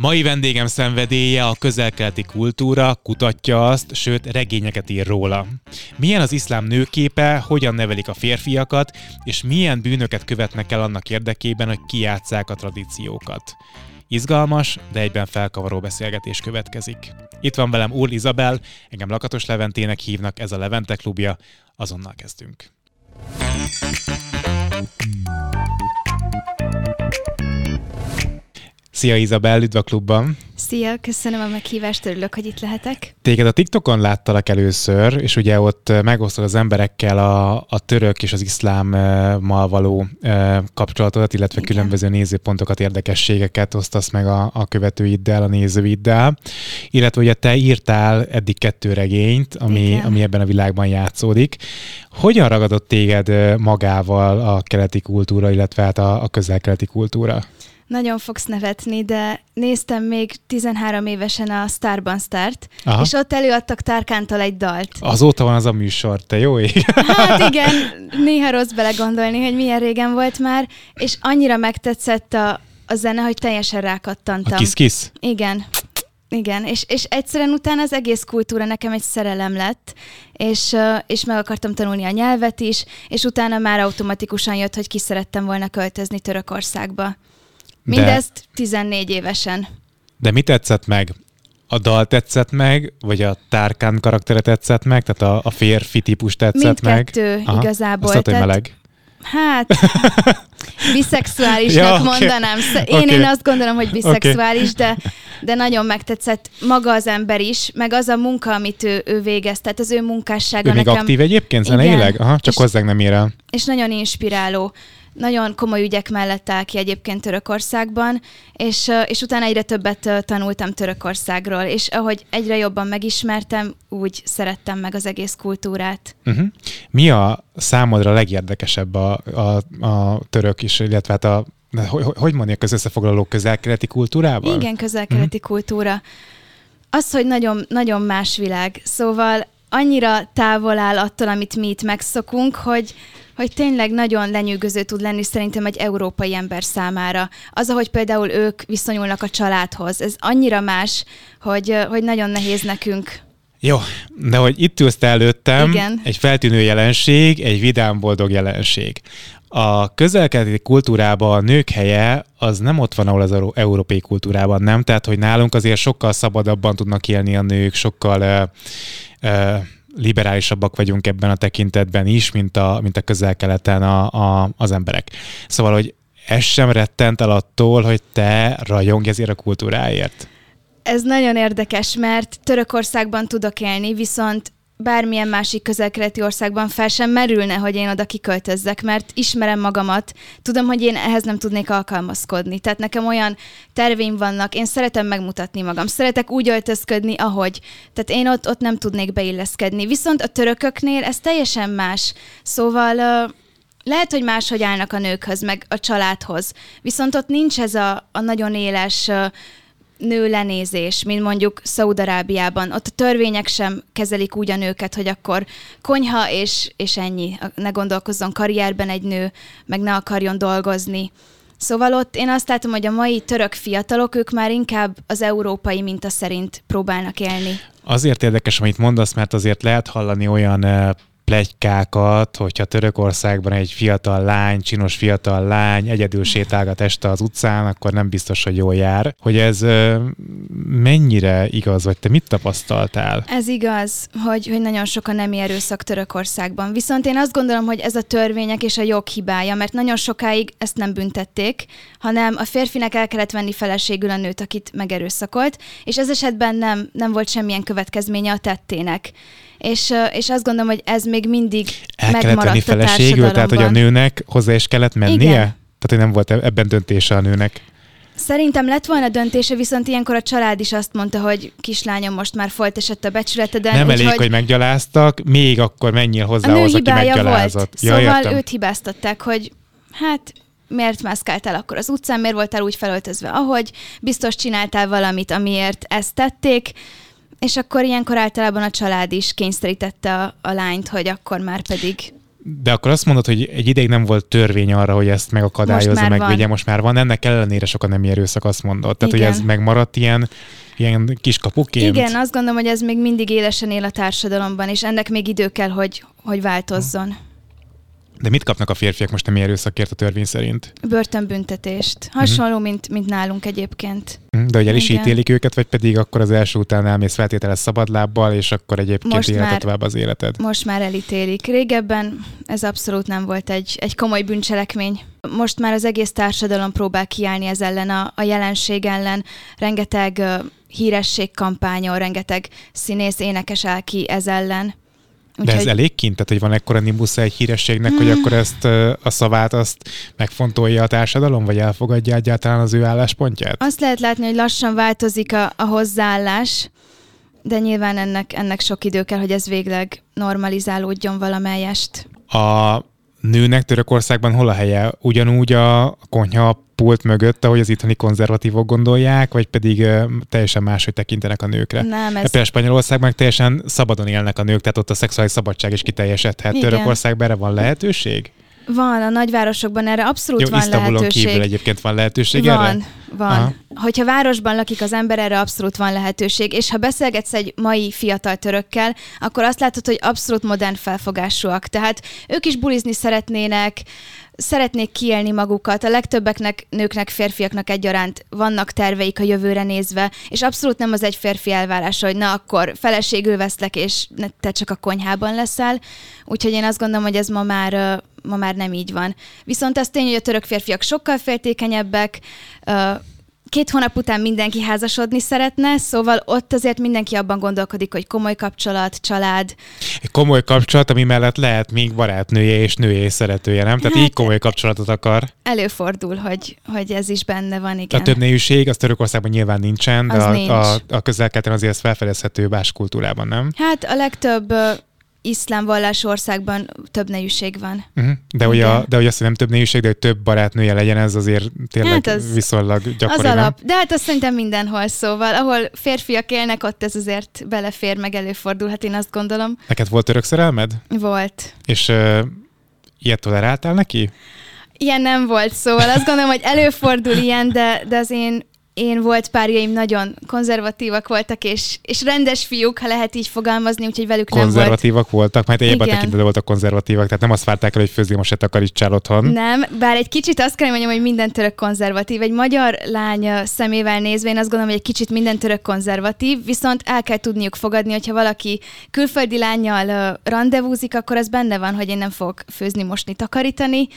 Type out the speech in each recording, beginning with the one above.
Mai vendégem szenvedélye a közelkeleti kultúra, kutatja azt, sőt regényeket ír róla. Milyen az iszlám nőképe, hogyan nevelik a férfiakat, és milyen bűnöket követnek el annak érdekében, hogy kijátszák a tradíciókat. Izgalmas, de egyben felkavaró beszélgetés következik. Itt van velem Úr Izabel, engem Lakatos Leventének hívnak, ez a Levente klubja, azonnal kezdünk. Szia Izabel, üdv a klubban! Szia, köszönöm a meghívást, örülök, hogy itt lehetek. Téged a TikTokon láttalak először, és ugye ott megosztod az emberekkel a, a török és az iszlámmal való kapcsolatodat, illetve Igen. különböző nézőpontokat, érdekességeket osztasz meg a, a követőiddel, a nézőiddel. Illetve ugye te írtál eddig kettő regényt, ami, ami ebben a világban játszódik. Hogyan ragadott téged magával a keleti kultúra, illetve hát a, a közel-keleti kultúra? Nagyon fogsz nevetni, de néztem még 13 évesen a Starban Start, Aha. és ott előadtak Tárkántól egy dalt. Azóta van az a műsor, te jó ég. Hát igen, néha rossz belegondolni, hogy milyen régen volt már, és annyira megtetszett a, a zene, hogy teljesen rákattantam. A kis-kis? Igen. Igen, és, és egyszerűen utána az egész kultúra nekem egy szerelem lett, és, és meg akartam tanulni a nyelvet is, és utána már automatikusan jött, hogy ki szerettem volna költözni Törökországba. Mindezt de, 14 évesen. De mi tetszett meg? A dal tetszett meg, vagy a Tárkán karaktere tetszett meg? Tehát a, a férfi típus tetszett Mindkettő meg? Mindkettő igazából. Azt tehát, meleg. Hát, biszexuálisnak ja, okay. mondanám. Én, okay. én azt gondolom, hogy biszexuális, okay. de, de nagyon megtetszett maga az ember is, meg az a munka, amit ő, ő végez, tehát az ő munkássága ő nekem... még aktív egyébként zeneileg? Aha, csak hozzánk nem ér el. És nagyon inspiráló nagyon komoly ügyek mellett áll ki egyébként Törökországban, és, és utána egyre többet tanultam Törökországról, és ahogy egyre jobban megismertem, úgy szerettem meg az egész kultúrát. Uh-huh. Mi a számodra legérdekesebb a, a, a török is, illetve hát a hogy, hogy mondja az összefoglaló közelkeleti kultúrában? Igen, közelkeleti uh-huh. kultúra. Az, hogy nagyon, nagyon más világ. Szóval annyira távol áll attól, amit mi itt megszokunk, hogy, hogy tényleg nagyon lenyűgöző tud lenni szerintem egy európai ember számára. Az, ahogy például ők viszonyulnak a családhoz, ez annyira más, hogy, hogy nagyon nehéz nekünk. Jó, de hogy itt ülsz előttem, Igen. egy feltűnő jelenség, egy vidám, boldog jelenség. A közelkeleti kultúrában a nők helye az nem ott van, ahol az európai kultúrában, nem? Tehát, hogy nálunk azért sokkal szabadabban tudnak élni a nők, sokkal uh, uh, liberálisabbak vagyunk ebben a tekintetben is, mint a, mint a közel-keleten a, a, az emberek. Szóval, hogy ez sem rettent el attól, hogy te rajongj ezért a kultúráért? Ez nagyon érdekes, mert Törökországban tudok élni, viszont bármilyen másik közelkeleti országban fel sem merülne, hogy én oda kiköltözzek, mert ismerem magamat, tudom, hogy én ehhez nem tudnék alkalmazkodni. Tehát nekem olyan terveim vannak, én szeretem megmutatni magam, szeretek úgy öltözködni, ahogy. Tehát én ott, ott nem tudnék beilleszkedni. Viszont a törököknél ez teljesen más. Szóval lehet, hogy máshogy állnak a nőkhöz, meg a családhoz. Viszont ott nincs ez a, a nagyon éles uh, nő lenézés, mint mondjuk Szaudarábiában. Ott a törvények sem kezelik úgy a nőket, hogy akkor konyha és, és ennyi. Ne gondolkozzon karrierben egy nő, meg ne akarjon dolgozni. Szóval ott én azt látom, hogy a mai török fiatalok, ők már inkább az európai minta szerint próbálnak élni. Azért érdekes, amit mondasz, mert azért lehet hallani olyan plegykákat, hogyha Törökországban egy fiatal lány, csinos fiatal lány egyedül sétálgat este az utcán, akkor nem biztos, hogy jól jár. Hogy ez mennyire igaz, vagy te mit tapasztaltál? Ez igaz, hogy, hogy nagyon sok a nemi erőszak Törökországban. Viszont én azt gondolom, hogy ez a törvények és a jog hibája, mert nagyon sokáig ezt nem büntették, hanem a férfinek el kellett venni feleségül a nőt, akit megerőszakolt, és ez esetben nem, nem volt semmilyen következménye a tettének és, és azt gondolom, hogy ez még mindig El kellett venni feleségül, tehát hogy a nőnek hozzá is kellett mennie? Igen. Tehát, hogy nem volt ebben döntése a nőnek. Szerintem lett volna döntése, viszont ilyenkor a család is azt mondta, hogy kislányom most már folyt esett a becsületeden. Nem elég, hogy... hogy meggyaláztak, még akkor menjél hozzá az, aki meggyalázott. Volt. Ja, szóval értem. őt hibáztatták, hogy hát miért mászkáltál akkor az utcán, miért voltál úgy felöltözve, ahogy biztos csináltál valamit, amiért ezt tették, és akkor ilyenkor általában a család is kényszerítette a, a lányt, hogy akkor már pedig de akkor azt mondod, hogy egy ideig nem volt törvény arra, hogy ezt megakadályozza, megvédje, most már van. Ennek ellenére sokan nem erőszak, azt mondod. Tehát, Igen. hogy ez megmaradt ilyen, ilyen kis kapuként. Igen, azt gondolom, hogy ez még mindig élesen él a társadalomban, és ennek még idő kell, hogy, hogy változzon. De mit kapnak a férfiak most a erőszakért a törvény szerint? Börtönbüntetést. Hasonló, uh-huh. mint, mint nálunk egyébként. Uh-huh. De hogy el is Igen. ítélik őket, vagy pedig akkor az első után elmész feltételes szabadlábbal, és akkor egyébként most életet tovább az életed? Most már elítélik. Régebben ez abszolút nem volt egy, egy komoly bűncselekmény. Most már az egész társadalom próbál kiállni ez ellen, a, a jelenség ellen. Rengeteg uh, hírességkampányon, rengeteg színész, énekes áll ki ez ellen. De ez elég kint? Tehát, hogy van ekkora nimbusza egy hírességnek, hmm. hogy akkor ezt a szavát azt megfontolja a társadalom, vagy elfogadja egyáltalán az ő álláspontját? Azt lehet látni, hogy lassan változik a, a hozzáállás, de nyilván ennek, ennek sok idő kell, hogy ez végleg normalizálódjon valamelyest. A nőnek Törökországban hol a helye? Ugyanúgy a konyha pult mögött, ahogy az itthoni konzervatívok gondolják, vagy pedig uh, teljesen máshogy tekintenek a nőkre? Nem, ez... Például Spanyolországban teljesen szabadon élnek a nők, tehát ott a szexuális szabadság is kiteljesedhet. Törökországban erre van lehetőség? Van, a nagyvárosokban erre abszolút Jó, van Isztambulon lehetőség. kívül egyébként van lehetőség van, erre? Van, Aha. Hogyha városban lakik az ember, erre abszolút van lehetőség, és ha beszélgetsz egy mai fiatal törökkel, akkor azt látod, hogy abszolút modern felfogásúak. Tehát ők is bulizni szeretnének, szeretnék kiélni magukat. A legtöbbeknek, nőknek, férfiaknak egyaránt vannak terveik a jövőre nézve, és abszolút nem az egy férfi elvárása, hogy na akkor feleségül veszlek, és te csak a konyhában leszel. Úgyhogy én azt gondolom, hogy ez ma már, ma már nem így van. Viszont az tény, hogy a török férfiak sokkal féltékenyebbek, két hónap után mindenki házasodni szeretne, szóval ott azért mindenki abban gondolkodik, hogy komoly kapcsolat, család. Komoly kapcsolat, ami mellett lehet még barátnője és nője és szeretője, nem? Tehát hát, így komoly kapcsolatot akar. Előfordul, hogy, hogy ez is benne van, igen. A többnéűség, az Törökországban nyilván nincsen, de az a, nincs. a, a közel azért ez felfedezhető más kultúrában, nem? Hát a legtöbb iszlám vallás országban több nejűség van. Uh-huh. De, hogy a, de hogy azt nem több nejűség, de hogy több barátnője legyen, ez azért tényleg hát az, viszonylag gyakori. Az alap. De hát azt szerintem mindenhol szóval. Ahol férfiak élnek, ott ez azért belefér, meg előfordulhat, én azt gondolom. Neked volt örök szerelmed? Volt. És uh, ilyet toleráltál neki? Ilyen nem volt, szóval azt gondolom, hogy előfordul ilyen, de, de az én én volt párjaim nagyon konzervatívak voltak, és, és rendes fiúk, ha lehet így fogalmazni, úgyhogy velük nem volt. Konzervatívak voltak, mert egyébként tekintetben voltak konzervatívak, tehát nem azt várták el, hogy főzni most se takarítsál otthon. Nem, bár egy kicsit azt kell mondjam, hogy minden török konzervatív. Egy magyar lány szemével nézve, én azt gondolom, hogy egy kicsit minden török konzervatív, viszont el kell tudniuk fogadni, hogyha valaki külföldi lányjal rendezvúzik, akkor az benne van, hogy én nem fogok főzni, mosni, takarítani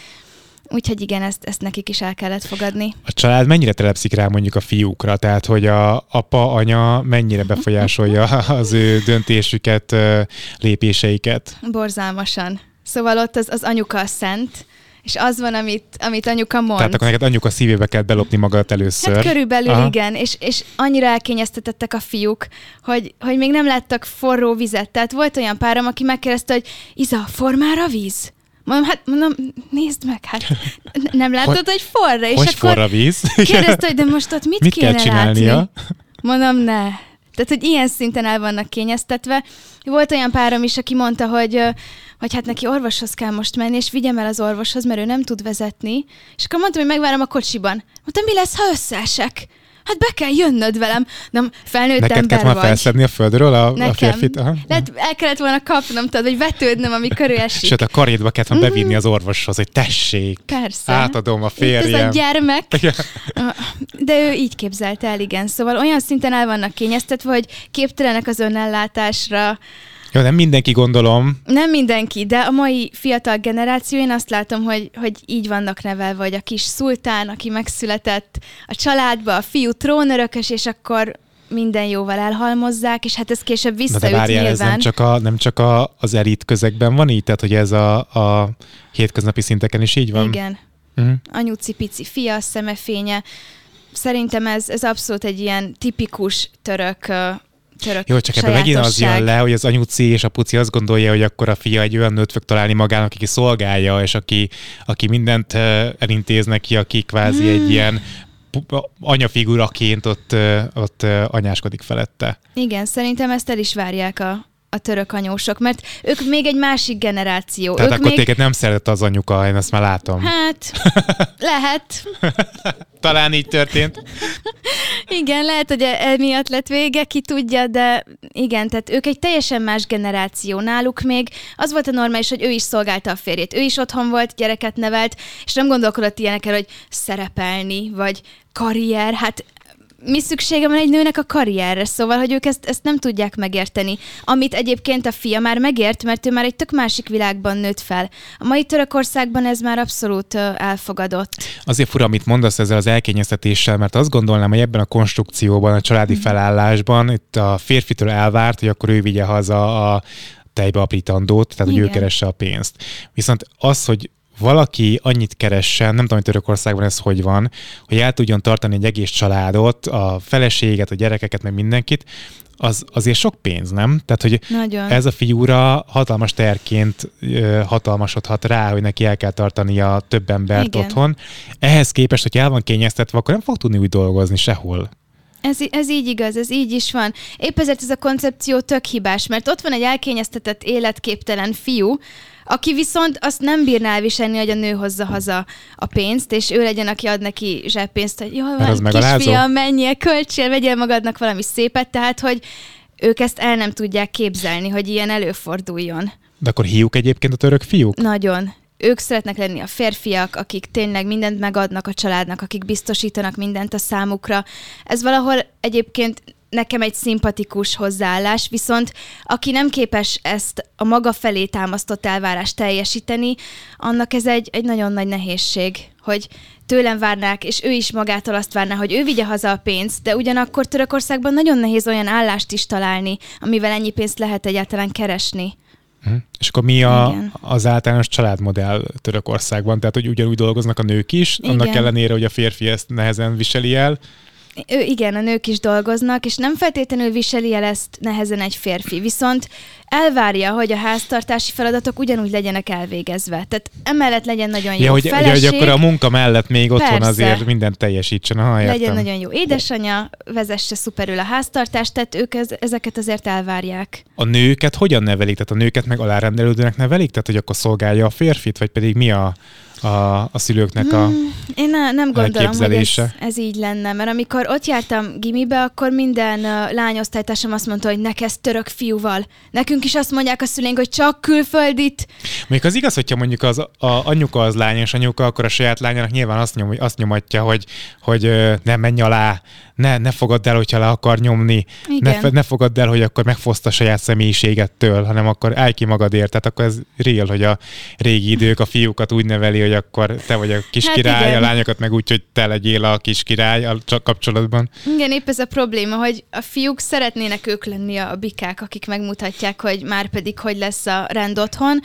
Úgyhogy igen, ezt, ezt nekik is el kellett fogadni. A család mennyire telepszik rá mondjuk a fiúkra? Tehát, hogy a apa, anya mennyire befolyásolja az ő döntésüket, lépéseiket? Borzalmasan. Szóval ott az, az anyuka a szent, és az van, amit, amit anyuka mond. Tehát akkor neked anyuka szívébe kell belopni magad először. Hát körülbelül Aha. igen, és, és annyira elkényeztetettek a fiúk, hogy, hogy még nem láttak forró vizet. Tehát volt olyan párom, aki megkérdezte, hogy Iza, formára víz? Mondom, hát mondom, nézd meg, hát nem látod, hogy forra? És hogy akkor forra víz? kérdezte, hogy de most ott mit, mit kéne kell csinálnia? látni? Mondom, ne. Tehát, hogy ilyen szinten el vannak kényeztetve. Volt olyan párom is, aki mondta, hogy, hogy hát neki orvoshoz kell most menni, és vigyem el az orvoshoz, mert ő nem tud vezetni. És akkor mondtam, hogy megvárom a kocsiban. Mondtam, mi lesz, ha összeesek? Hát be kell jönnöd velem. Nem, felnőtt Neked ember kellett vagy. felszedni a földről a, Nekem. a férfit? Aha. Lehet, el kellett volna kapnom, tudod, hogy vetődnöm, ő esik. Sőt, a karédba kellett volna mm-hmm. bevinni az orvoshoz, hogy tessék, Persze. átadom a férjem. Ez a gyermek. De ő így képzelte el, igen. Szóval olyan szinten el vannak kényeztetve, hogy képtelenek az önellátásra, jó, nem mindenki gondolom. Nem mindenki, de a mai fiatal generáció, én azt látom, hogy, hogy így vannak nevelve, hogy a kis szultán, aki megszületett a családba, a fiú trónörökös, és akkor minden jóval elhalmozzák, és hát ez később visszaüt de várjál, nyilván. ez nem csak, a, nem csak a, az elit közegben van így, tehát hogy ez a, a hétköznapi szinteken is így van? Igen. Uh-huh. Anyuci pici fia, szemefénye. Szerintem ez, ez abszolút egy ilyen tipikus török török Jó, csak ebben megint az jön le, hogy az anyuci és a puci azt gondolja, hogy akkor a fia egy olyan nőt fog találni magának, aki szolgálja, és aki, aki mindent elintéz neki, aki kvázi hmm. egy ilyen anyafiguraként ott, ott anyáskodik felette. Igen, szerintem ezt el is várják a, a török anyósok, mert ők még egy másik generáció. Tehát ők akkor még... téged nem szeret az anyuka, én ezt már látom. Hát, lehet. Talán így történt. igen, lehet, hogy e- emiatt lett vége, ki tudja, de igen, tehát ők egy teljesen más generáció. Náluk még az volt a normális, hogy ő is szolgálta a férjét. Ő is otthon volt, gyereket nevelt, és nem gondolkodott ilyenekkel, hogy szerepelni, vagy karrier. Hát mi szüksége van egy nőnek a karrierre, szóval, hogy ők ezt, ezt nem tudják megérteni. Amit egyébként a fia már megért, mert ő már egy tök másik világban nőtt fel. A mai Törökországban ez már abszolút elfogadott. Azért fura, amit mondasz ezzel az elkényeztetéssel, mert azt gondolnám, hogy ebben a konstrukcióban, a családi mm. felállásban itt a férfitől elvárt, hogy akkor ő vigye haza a tejbe aprítandót, tehát Igen. hogy ő keresse a pénzt. Viszont az, hogy valaki annyit keressen, nem tudom, hogy Törökországban ez hogy van, hogy el tudjon tartani egy egész családot, a feleséget, a gyerekeket, meg mindenkit, az azért sok pénz, nem? Tehát, hogy Nagyon. ez a fiúra hatalmas terként hatalmasodhat rá, hogy neki el kell tartani a több embert Igen. otthon. Ehhez képest, hogy el van kényeztetve, akkor nem fog tudni úgy dolgozni sehol. Ez, ez így igaz, ez így is van. Épp ezért ez a koncepció tök hibás, mert ott van egy elkényeztetett, életképtelen fiú, aki viszont azt nem bírná elviselni, hogy a nő hozza haza a pénzt, és ő legyen, aki ad neki zseppénzt, hogy jó, van, kisfiam, menjél, költsél, vegyél magadnak valami szépet, tehát, hogy ők ezt el nem tudják képzelni, hogy ilyen előforduljon. De akkor hiúk egyébként a török fiúk? Nagyon. Ők szeretnek lenni a férfiak, akik tényleg mindent megadnak a családnak, akik biztosítanak mindent a számukra. Ez valahol egyébként nekem egy szimpatikus hozzáállás, viszont aki nem képes ezt a maga felé támasztott elvárást teljesíteni, annak ez egy, egy nagyon nagy nehézség, hogy tőlem várnák, és ő is magától azt várná, hogy ő vigye haza a pénzt, de ugyanakkor Törökországban nagyon nehéz olyan állást is találni, amivel ennyi pénzt lehet egyáltalán keresni. Hm. És akkor mi a, az általános családmodell Törökországban? Tehát, hogy ugyanúgy dolgoznak a nők is, Igen. annak ellenére, hogy a férfi ezt nehezen viseli el, ő, igen, a nők is dolgoznak, és nem feltétlenül viseli el ezt nehezen egy férfi, viszont elvárja, hogy a háztartási feladatok ugyanúgy legyenek elvégezve. Tehát emellett legyen nagyon jó ja, hogy, feleség. hogy akkor a munka mellett még otthon Persze. azért mindent teljesítsen. Ha, legyen nagyon jó édesanyja, vezesse szuperül a háztartást, tehát ők ez, ezeket azért elvárják. A nőket hogyan nevelik? Tehát a nőket meg alárendelődőnek nevelik? Tehát, hogy akkor szolgálja a férfit, vagy pedig mi a a, a szülőknek a hmm, Én ne, nem gondolom, hogy ez, ez így lenne, mert amikor ott jártam gimibe, akkor minden uh, lányosztálytársam azt mondta, hogy neked török fiúval. Nekünk is azt mondják a szüleink, hogy csak külföldit. Még az igaz, hogyha mondjuk az a anyuka az lányos anyuka, akkor a saját lányának nyilván azt, nyom, azt nyomatja, hogy, hogy nem menj alá, ne, ne fogadd el, hogyha le akar nyomni, ne, ne fogadd el, hogy akkor megfoszta a saját személyiségettől, hanem akkor állj ki magadért. Tehát akkor ez real, hogy a régi idők a fiúkat úgy neveli, hogy akkor te vagy a kis hát igen. a lányokat meg úgy, hogy te legyél a kis király a kapcsolatban. Igen, épp ez a probléma, hogy a fiúk szeretnének ők lenni a bikák, akik megmutatják, hogy már pedig hogy lesz a rend otthon,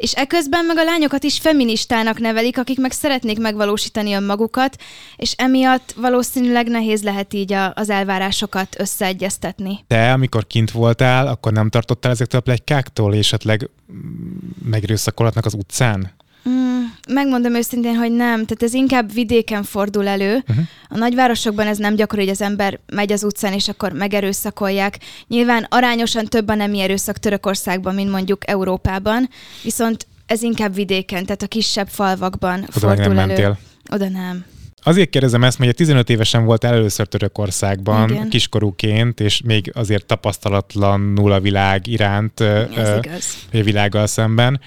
és eközben meg a lányokat is feministának nevelik, akik meg szeretnék megvalósítani önmagukat, és emiatt valószínűleg nehéz lehet így a, az elvárásokat összeegyeztetni. Te, amikor kint voltál, akkor nem tartottál ezektől a plegykáktól, és esetleg megrőszakolhatnak az utcán? Mm, megmondom őszintén, hogy nem. Tehát ez inkább vidéken fordul elő. Uh-huh. A nagyvárosokban ez nem gyakori, hogy az ember megy az utcán, és akkor megerőszakolják. Nyilván arányosan több a nemi erőszak Törökországban, mint mondjuk Európában, viszont ez inkább vidéken, tehát a kisebb falvakban Oda fordul nem elő. Mentél. Oda nem. Azért kérdezem ezt, mert 15 évesen volt először Törökországban, Igen. kiskorúként, és még azért tapasztalatlanul a világ iránt, Ez igaz. a világgal szemben.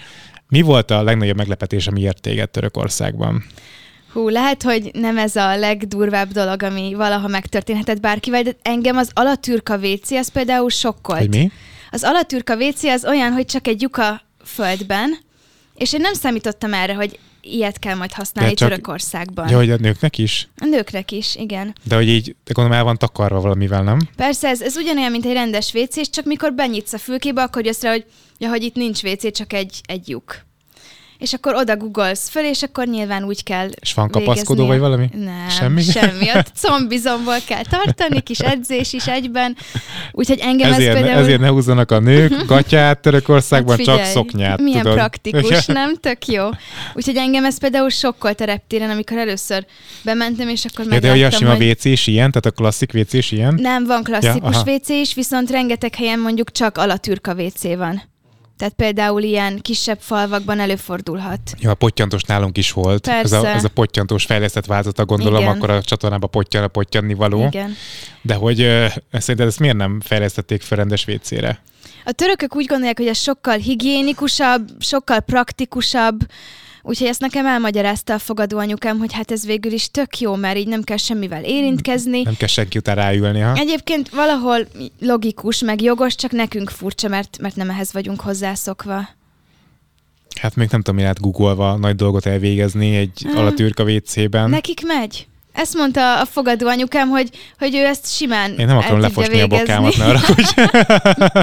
Mi volt a legnagyobb meglepetés, ami ért téged Törökországban? Hú, lehet, hogy nem ez a legdurvább dolog, ami valaha megtörténhetett bárkivel, de engem az alatürka WC, az például sokkolt. Hogy mi? Az alatürka WC az olyan, hogy csak egy lyuka földben, és én nem számítottam erre, hogy ilyet kell majd használni csak, Törökországban. Ja, hogy a nőknek is? A nőknek is, igen. De hogy így, de gondolom el van takarva valamivel, nem? Persze, ez, ez ugyanolyan, mint egy rendes WC, csak mikor benyitsz a fülkébe, akkor jössz rá, hogy ja, hogy itt nincs WC, csak egy, egy lyuk. És akkor oda googolsz föl, és akkor nyilván úgy kell És van kapaszkodó vagy valami? Nem, semmi. semmi. Ott combizomból kell tartani, kis edzés is egyben. Úgyhogy engem ezért, ez például... Ezért ne húzzanak a nők gatyát Törökországban, hát figyelj, csak szoknyát. Milyen tudod. praktikus, nem? Tök jó. Úgyhogy engem ez például sokkolt a reptéren, amikor először bementem, és akkor ja, De olyan sima hogy... WC is ilyen, tehát a klasszik WC is ilyen? Nem, van klasszikus ja, WC is, viszont rengeteg helyen mondjuk csak alatürka WC van. Tehát például ilyen kisebb falvakban előfordulhat. Ja, a pottyantos nálunk is volt. Ez a, ez a pottyantos fejlesztett változata, gondolom, Igen. akkor a csatornába pottyan a pottyanni való. Igen. De hogy uh, szerinted ezt miért nem fejlesztették fel rendes WC-re? A törökök úgy gondolják, hogy ez sokkal higiénikusabb, sokkal praktikusabb, Úgyhogy ezt nekem elmagyarázta a fogadó anyukám, hogy hát ez végül is tök jó, mert így nem kell semmivel érintkezni. Nem kell senki után ráülni, ha? Egyébként valahol logikus, meg jogos, csak nekünk furcsa, mert, mert nem ehhez vagyunk hozzászokva. Hát még nem tudom, mi lehet googolva nagy dolgot elvégezni egy hmm. alatűrka WC-ben. Nekik megy. Ezt mondta a fogadó anyukám, hogy, hogy ő ezt simán Én nem akarom lefosni végezni. a bokámat, ne hogy...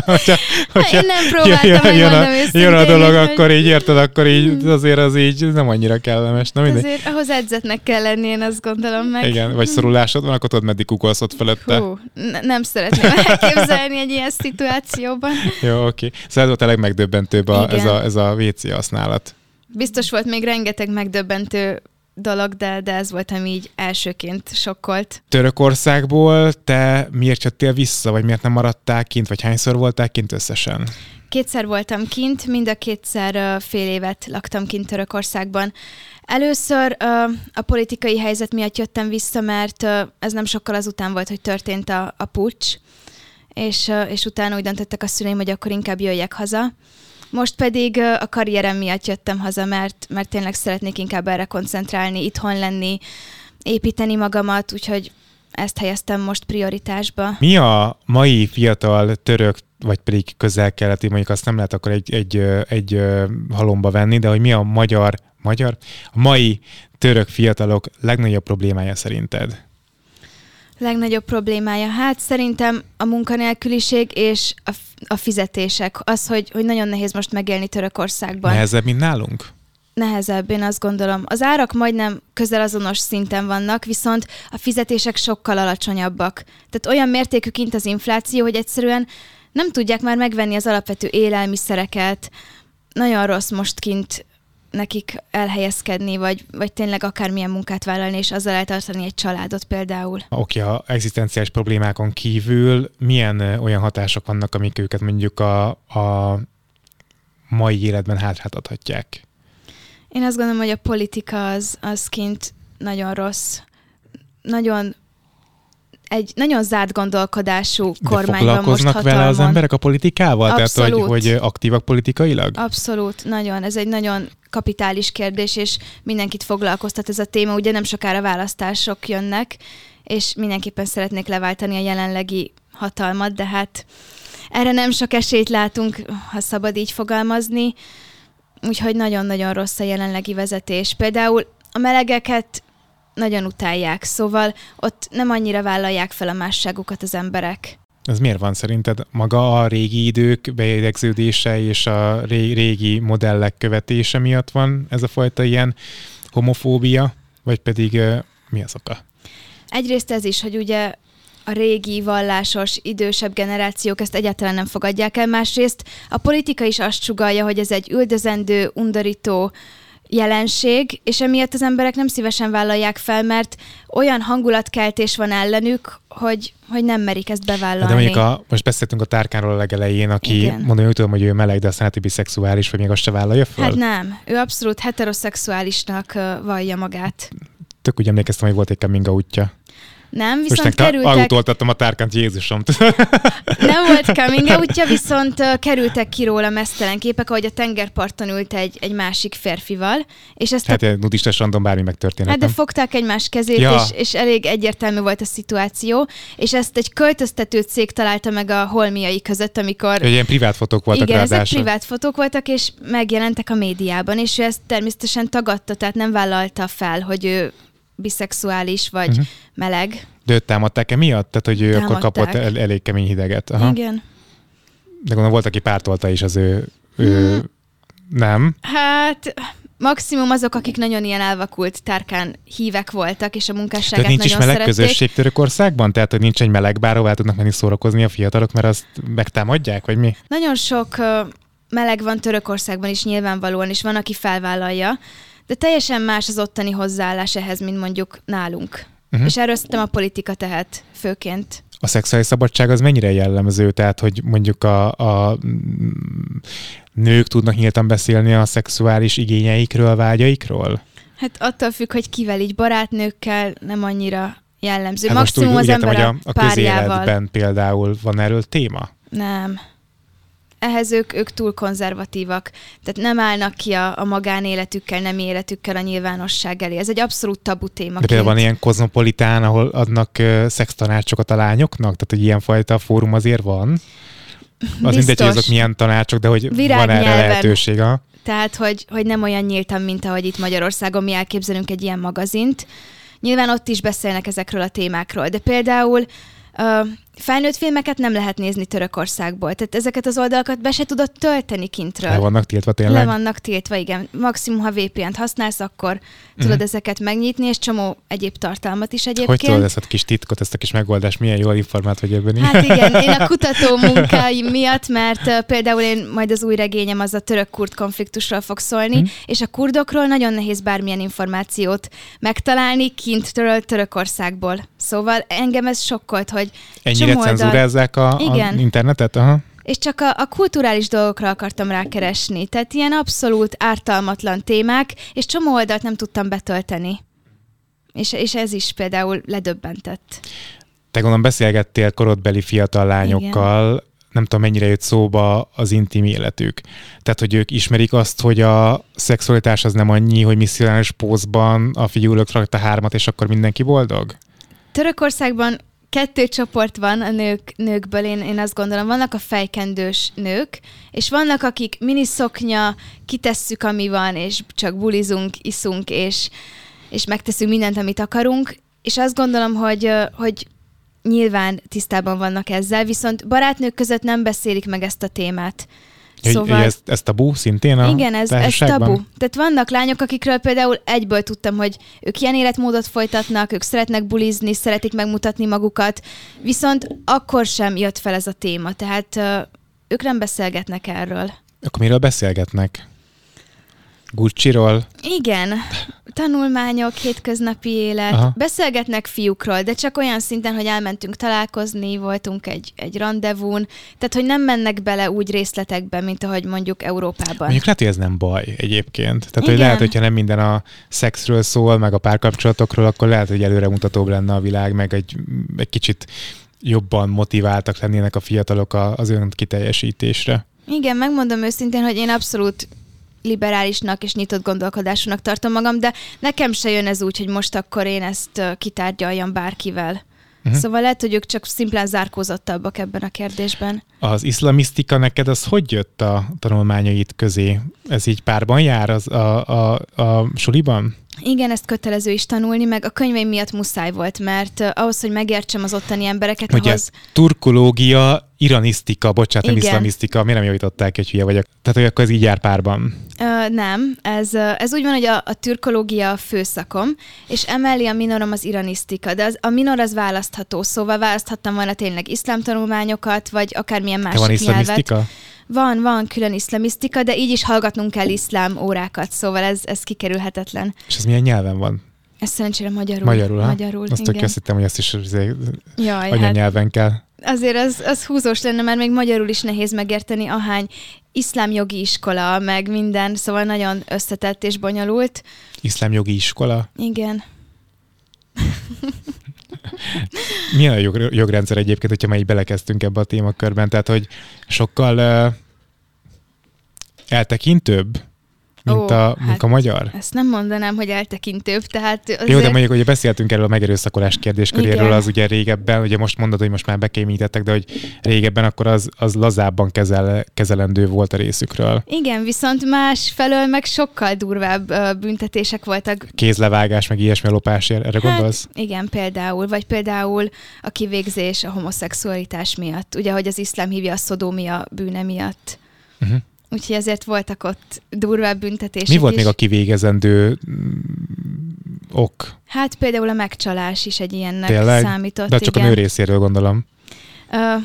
hogyha, hogyha Én nem próbáltam, jön, jön, a, jön a dolog, hogy... akkor így érted, akkor így azért az így nem annyira kellemes. Na, mindegy. Azért ahhoz edzetnek kell lenni, én azt gondolom meg. Igen, vagy szorulásod van, akkor tudod, meddig kukolsz ott felette. Hú, n- nem szeretném elképzelni egy ilyen szituációban. Jó, oké. Szóval ez volt a legmegdöbbentőbb a, ez, a, ez a WC használat. Biztos volt még rengeteg megdöbbentő dolog, de, de ez volt, ami így elsőként sokkolt. Törökországból te miért jöttél vissza, vagy miért nem maradtál kint, vagy hányszor voltál kint összesen? Kétszer voltam kint, mind a kétszer fél évet laktam kint Törökországban. Először a politikai helyzet miatt jöttem vissza, mert ez nem sokkal azután volt, hogy történt a, a pucs, és, és utána úgy döntöttek a szüleim, hogy akkor inkább jöjjek haza. Most pedig a karrierem miatt jöttem haza, mert, mert tényleg szeretnék inkább erre koncentrálni, itthon lenni, építeni magamat, úgyhogy ezt helyeztem most prioritásba. Mi a mai fiatal török, vagy pedig közel-keleti, mondjuk azt nem lehet akkor egy, egy, egy, halomba venni, de hogy mi a magyar, magyar, a mai török fiatalok legnagyobb problémája szerinted? Legnagyobb problémája? Hát szerintem a munkanélküliség és a, a fizetések. Az, hogy, hogy nagyon nehéz most megélni Törökországban. Nehezebb, mint nálunk? Nehezebb, én azt gondolom. Az árak majdnem közel azonos szinten vannak, viszont a fizetések sokkal alacsonyabbak. Tehát olyan mértékű kint az infláció, hogy egyszerűen nem tudják már megvenni az alapvető élelmiszereket. Nagyon rossz most kint nekik elhelyezkedni, vagy, vagy tényleg akármilyen munkát vállalni, és azzal eltartani egy családot például. Oké, okay, a egzisztenciális problémákon kívül milyen olyan hatások vannak, amik őket mondjuk a, a mai életben hátráltathatják? Én azt gondolom, hogy a politika az, az kint nagyon rossz. Nagyon egy nagyon zárt gondolkodású kormányban most foglalkoznak vele az emberek a politikával? Abszolút. Tehát, hogy, hogy aktívak politikailag? Abszolút, nagyon. Ez egy nagyon kapitális kérdés, és mindenkit foglalkoztat ez a téma. Ugye nem sokára választások jönnek, és mindenképpen szeretnék leváltani a jelenlegi hatalmat, de hát erre nem sok esélyt látunk, ha szabad így fogalmazni. Úgyhogy nagyon-nagyon rossz a jelenlegi vezetés. Például a melegeket nagyon utálják, szóval ott nem annyira vállalják fel a másságukat az emberek. Ez miért van szerinted? Maga a régi idők beidegződése és a régi modellek követése miatt van ez a fajta ilyen homofóbia, vagy pedig mi az oka? Egyrészt ez is, hogy ugye a régi, vallásos, idősebb generációk ezt egyáltalán nem fogadják el. Másrészt a politika is azt sugalja, hogy ez egy üldözendő, undorító, jelenség, és emiatt az emberek nem szívesen vállalják fel, mert olyan hangulatkeltés van ellenük, hogy, hogy nem merik ezt bevállalni. De mondjuk a, most beszéltünk a tárkánról a legelején, aki Igen. mondom, hogy tudom, hogy ő meleg, de aztán hát biszexuális, vagy még azt se vállalja fel? Hát nem, ő abszolút heteroszexuálisnak vallja magát. Tök úgy emlékeztem, hogy volt egy coming útja. Nem, viszont Most kerültek... Autoltattam a tárkánt, Jézusom. Nem volt coming outja, viszont kerültek ki róla mesztelen képek, ahogy a tengerparton ült egy, egy másik férfival. És ezt hát a... nudista random bármi megtörténhet. Hát de fogták egymás kezét, ja. és, és elég egyértelmű volt a szituáció, és ezt egy költöztető cég találta meg a holmiai között, amikor... Egy ilyen privát fotók voltak Igen, ráadásul. ezek privát fotók voltak, és megjelentek a médiában, és ő ezt természetesen tagadta, tehát nem vállalta fel, hogy ő biszexuális vagy uh-huh. meleg. De őt támadták-e miatt? Tehát, hogy ő támadták. akkor kapott el, elég kemény hideget. Aha. Igen. De gondolom volt, aki pártolta is az ő... ő... Hmm. Nem? Hát maximum azok, akik nagyon ilyen elvakult tárkán hívek voltak, és a munkásságát Tehát nincs is meleg szerették. közösség Törökországban? Tehát, hogy nincs egy meleg bár, ahová tudnak menni szórakozni a fiatalok, mert azt megtámadják, vagy mi? Nagyon sok meleg van Törökországban is nyilvánvalóan, és van, aki felvállalja, de teljesen más az ottani hozzáállás ehhez, mint mondjuk nálunk. Uh-huh. És erről szerintem a politika tehet főként. A szexuális szabadság az mennyire jellemző? Tehát, hogy mondjuk a, a nők tudnak nyíltan beszélni a szexuális igényeikről, vágyaikról? Hát attól függ, hogy kivel így barátnőkkel nem annyira jellemző. Hát Maximum most úgy, az ember hogy a, a közéletben például van erről téma? Nem ehhez ők, ők túl konzervatívak, tehát nem állnak ki a, a magánéletükkel, nem életükkel a nyilvánosság elé. Ez egy abszolút tabu téma. De például van ilyen kozmopolitán, ahol adnak uh, szextanácsokat a lányoknak? Tehát, hogy ilyenfajta fórum azért van? Az mindegy, hogy azok milyen tanácsok, de hogy van erre lehetőség. Tehát, hogy, hogy nem olyan nyíltan, mint ahogy itt Magyarországon mi elképzelünk egy ilyen magazint. Nyilván ott is beszélnek ezekről a témákról, de például uh, felnőtt filmeket nem lehet nézni Törökországból. Tehát ezeket az oldalakat be se tudod tölteni kintről. Le vannak tiltva tényleg? Le vannak tiltva, igen. Maximum, ha VPN-t használsz, akkor tudod ezeket megnyitni, és csomó egyéb tartalmat is egyébként. Hogy tudod ezt a kis titkot, ezt a kis megoldást, milyen jól informált vagy ebben? Hát igen, én a kutató munkáim miatt, mert uh, például én majd az új regényem az a török-kurd konfliktusról fog szólni, uh-huh. és a kurdokról nagyon nehéz bármilyen információt megtalálni kintről Törökországból. Szóval engem ez sokkolt, hogy Ennyire cenzúrázzák a, a internetet? Aha. És csak a, a kulturális dolgokra akartam rákeresni. Tehát ilyen abszolút ártalmatlan témák, és csomó oldalt nem tudtam betölteni. És, és ez is például ledöbbentett. Te gondolom beszélgettél korodbeli fiatal lányokkal, Igen. nem tudom mennyire jött szóba az intim életük. Tehát, hogy ők ismerik azt, hogy a szexualitás az nem annyi, hogy misszionális pózban a fiú rakta hármat, és akkor mindenki boldog? Törökországban kettő csoport van a nők, nőkből, én, én azt gondolom. Vannak a fejkendős nők, és vannak, akik miniszoknya, kitesszük, ami van, és csak bulizunk, iszunk, és, és megteszünk mindent, amit akarunk. És azt gondolom, hogy, hogy nyilván tisztában vannak ezzel, viszont barátnők között nem beszélik meg ezt a témát. Szóval... Ez, ez tabu szintén a Igen, ez, ez tabu. Tehát vannak lányok, akikről például egyből tudtam, hogy ők ilyen életmódot folytatnak, ők szeretnek bulizni, szeretik megmutatni magukat, viszont akkor sem jött fel ez a téma, tehát ők nem beszélgetnek erről. Akkor miről beszélgetnek? Gucci-ról? Igen, tanulmányok, hétköznapi élet. Aha. Beszélgetnek fiúkról, de csak olyan szinten, hogy elmentünk találkozni, voltunk egy, egy rendezvún, tehát hogy nem mennek bele úgy részletekbe, mint ahogy mondjuk Európában. Mondjuk lehet, hogy ez nem baj egyébként. Tehát, Igen. hogy lehet, hogyha nem minden a szexről szól, meg a párkapcsolatokról, akkor lehet, hogy előremutatóbb lenne a világ, meg egy, egy kicsit jobban motiváltak lennének a fiatalok az ön kiteljesítésre. Igen, megmondom őszintén, hogy én abszolút liberálisnak és nyitott gondolkodásúnak tartom magam, de nekem se jön ez úgy, hogy most akkor én ezt kitárgyaljam bárkivel. Uh-huh. Szóval lehet, hogy ők csak szimplán zárkózottabbak ebben a kérdésben. Az iszlamisztika neked az hogy jött a tanulmányait közé? Ez így párban jár az a, a, a suliban? Igen, ezt kötelező is tanulni, meg a könyveim miatt muszáj volt, mert ahhoz, hogy megértsem az ottani embereket, Ugye, ahhoz... turkológia, iranisztika, bocsánat, nem iszlamisztika, miért nem javították, hogy hülye vagyok? Tehát, hogy akkor ez így jár párban? Uh, nem, ez, ez úgy van, hogy a, a türkológia a főszakom, és emellé a minorom az iranisztika, de az, a minor az választható, szóval választhattam volna tényleg iszlám tanulmányokat, vagy akármilyen másik van? Nyelvet. Van, van külön iszlamisztika, de így is hallgatnunk kell iszlám órákat, szóval ez, ez kikerülhetetlen. És ez milyen nyelven van? Ez szerencsére magyarul. Magyarul, ha? Magyarul, Azt igen. azt hittem, hogy ezt is Jaj, anyanyelven hát kell. Azért az, az húzós lenne, mert még magyarul is nehéz megérteni, ahány iszlám jogi iskola, meg minden, szóval nagyon összetett és bonyolult. Iszlám jogi iskola? Igen. Milyen a jog, jogrendszer egyébként, hogyha már így belekezdtünk ebbe a témakörben? Tehát, hogy sokkal uh, eltekintőbb, mint, Ó, a, mint hát a magyar? Ezt nem mondanám, hogy eltekintőbb, tehát azért... Jó, de mondjuk, hogy beszéltünk erről a megerőszakolás kérdésköréről, Igen. az ugye régebben, ugye most mondod, hogy most már bekémítettek, de hogy régebben akkor az, az lazábban kezel, kezelendő volt a részükről. Igen, viszont más felől meg sokkal durvább uh, büntetések voltak. Kézlevágás, meg ilyesmi lopás, erre hát, gondolsz? Igen, például, vagy például a kivégzés a homoszexualitás miatt, ugye, hogy az iszlám hívja a szodómia bűne miatt. Uh-huh. Úgyhogy ezért voltak ott durvább büntetések Mi volt is. még a kivégezendő mm, ok? Hát például a megcsalás is egy ilyennek Tényleg? számított. De csak igen. a nő részéről gondolom. Uh,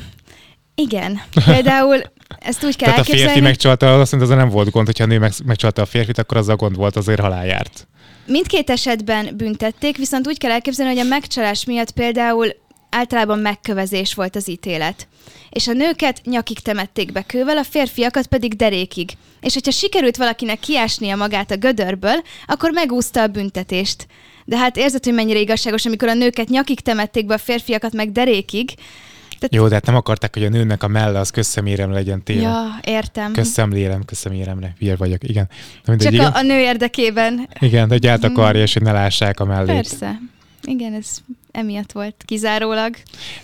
igen. Például ezt úgy kell Tehát a férfi elképzelni. megcsalta, azt mondta, az nem volt gond, hogyha a nő meg, megcsalta a férfit, akkor az a gond volt, azért halál járt. Mindkét esetben büntették, viszont úgy kell elképzelni, hogy a megcsalás miatt például általában megkövezés volt az ítélet. És a nőket nyakig temették be kővel, a férfiakat pedig derékig. És hogyha sikerült valakinek kiásnia magát a gödörből, akkor megúszta a büntetést. De hát érzed, hogy mennyire igazságos, amikor a nőket nyakig temették be, a férfiakat meg derékig. Tehát... Jó, de hát nem akarták, hogy a nőnek a melle az közszemérem legyen téve. Ja, értem. Közszemlélem, közszeméremre. Hülye vagyok, igen. De mindegy, Csak igen. a, a nő érdekében. Igen, hogy át akarja, és hogy ne lássák a mellét. Persze. Igen, ez emiatt volt kizárólag.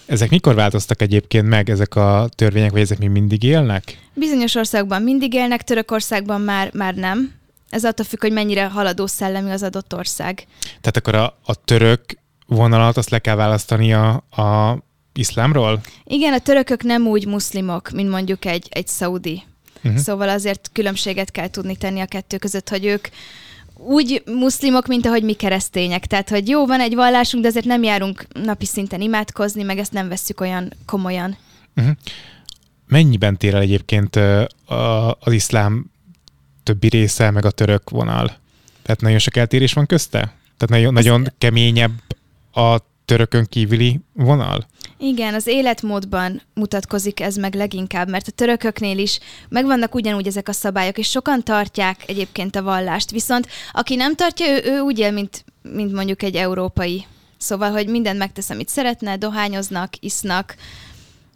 Ezek mikor változtak egyébként meg, ezek a törvények, vagy ezek még mindig élnek? Bizonyos országban mindig élnek, Törökországban már, már nem. Ez attól függ, hogy mennyire haladó szellemű az adott ország. Tehát akkor a, a török vonalat azt le kell választani a, a iszlámról? Igen, a törökök nem úgy muszlimok, mint mondjuk egy, egy szaudi. Uh-huh. Szóval azért különbséget kell tudni tenni a kettő között, hogy ők úgy muszlimok, mint ahogy mi keresztények. Tehát, hogy jó, van egy vallásunk, de azért nem járunk napi szinten imádkozni, meg ezt nem vesszük olyan komolyan. Uh-huh. Mennyiben tér el egyébként az iszlám többi része, meg a török vonal? Tehát nagyon sok eltérés van közte? Tehát nagyon, nagyon keményebb a törökön kívüli vonal? Igen, az életmódban mutatkozik ez meg leginkább, mert a törököknél is megvannak ugyanúgy ezek a szabályok, és sokan tartják egyébként a vallást, viszont aki nem tartja, ő, ő úgy él, mint, mint mondjuk egy európai. Szóval, hogy mindent megtesz, amit szeretne, dohányoznak, isznak,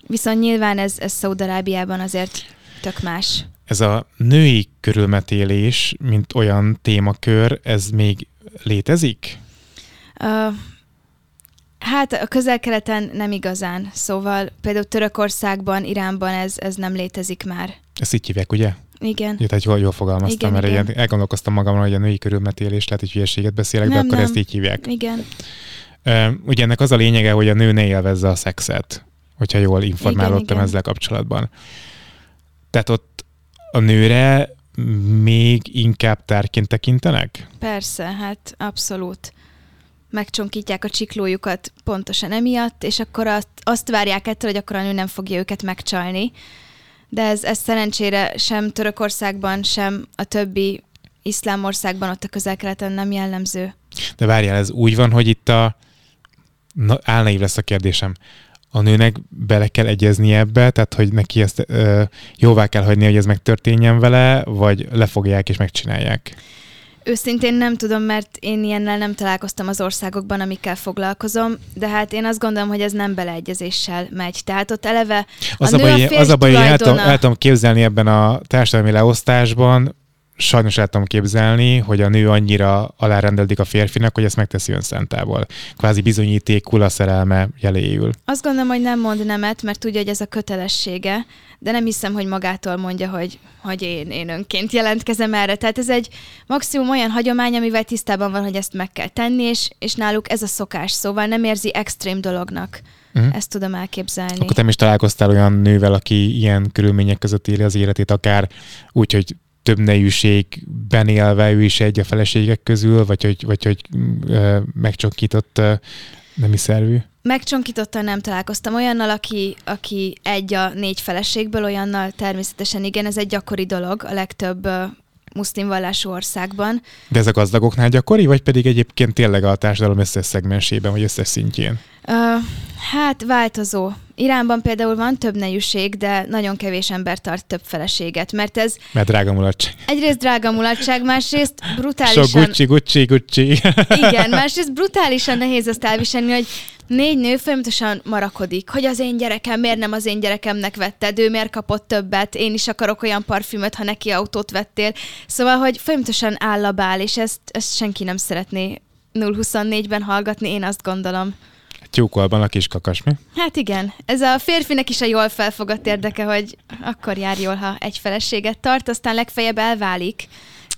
viszont nyilván ez, ez Szaudarábiában azért tök más. Ez a női körülmetélés, mint olyan témakör, ez még létezik? Uh, Hát a közel-keleten nem igazán, szóval például Törökországban, Iránban ez, ez nem létezik már. Ezt így hívják, ugye? Igen. Ja, tehát jól, jól fogalmaztam, igen, mert igen. Ilyen, elgondolkoztam magamon, hogy a női körülmetélés, lehet, hogy hülyeséget beszélek, nem, de akkor nem. ezt így hívják. Igen. Uh, ugye ennek az a lényege, hogy a nő ne élvezze a szexet, hogyha jól informálódtam igen, ezzel kapcsolatban. Tehát ott a nőre még inkább tárként tekintenek? Persze, hát abszolút megcsonkítják a csiklójukat pontosan emiatt, és akkor azt, azt várják ettől, hogy akkor a nő nem fogja őket megcsalni. De ez, ez szerencsére sem Törökországban, sem a többi iszlám országban, ott a közel-keleten nem jellemző. De várjál, ez úgy van, hogy itt a... Na, álnaív lesz a kérdésem. A nőnek bele kell egyezni ebbe, tehát hogy neki ezt ö, jóvá kell hagyni, hogy ez megtörténjen vele, vagy lefogják és megcsinálják? Őszintén nem tudom, mert én ilyennel nem találkoztam az országokban, amikkel foglalkozom, de hát én azt gondolom, hogy ez nem beleegyezéssel megy. Tehát ott eleve az a, a baj, az a baj, hogy el tudom, el tudom képzelni ebben a társadalmi leosztásban, sajnos el tudom képzelni, hogy a nő annyira alárendeldik a férfinak, hogy ezt megteszi önszentából. Kvázi bizonyítékul a szerelme jeléül. Azt gondolom, hogy nem mond nemet, mert tudja, hogy ez a kötelessége, de nem hiszem, hogy magától mondja, hogy, hogy én, én önként jelentkezem erre. Tehát ez egy maximum olyan hagyomány, amivel tisztában van, hogy ezt meg kell tenni, és, és náluk ez a szokás, szóval nem érzi extrém dolognak. Uh-huh. Ezt tudom elképzelni. Akkor te is találkoztál olyan nővel, aki ilyen körülmények között éli az életét, akár úgy, hogy több nejűségben élve ő is egy a feleségek közül, vagy hogy, vagy, hogy ö, megcsonkított ö, nemi szervű? Megcsonkítottan nem találkoztam olyannal, aki, aki egy a négy feleségből, olyannal természetesen igen, ez egy gyakori dolog a legtöbb uh, muszlim vallású országban. De ez a gazdagoknál gyakori, vagy pedig egyébként tényleg a társadalom összes szegmensében, vagy összes szintjén? Uh, hát változó. Iránban például van több nejűség, de nagyon kevés ember tart több feleséget, mert ez... Mert drága mulatság. Egyrészt drága mulatság, másrészt brutálisan... Sok Gucci, Gucci, Gucci. Igen, másrészt brutálisan nehéz azt elviselni, hogy négy nő folyamatosan marakodik, hogy az én gyerekem, miért nem az én gyerekemnek vetted, ő miért kapott többet, én is akarok olyan parfümöt, ha neki autót vettél. Szóval, hogy folyamatosan állabál, és ezt, ezt senki nem szeretné 0-24-ben hallgatni, én azt gondolom. Tyúkolban a kis kakas, mi? Hát igen. Ez a férfinek is a jól felfogott érdeke, hogy akkor jár jól, ha egy feleséget tart, aztán legfeljebb elválik.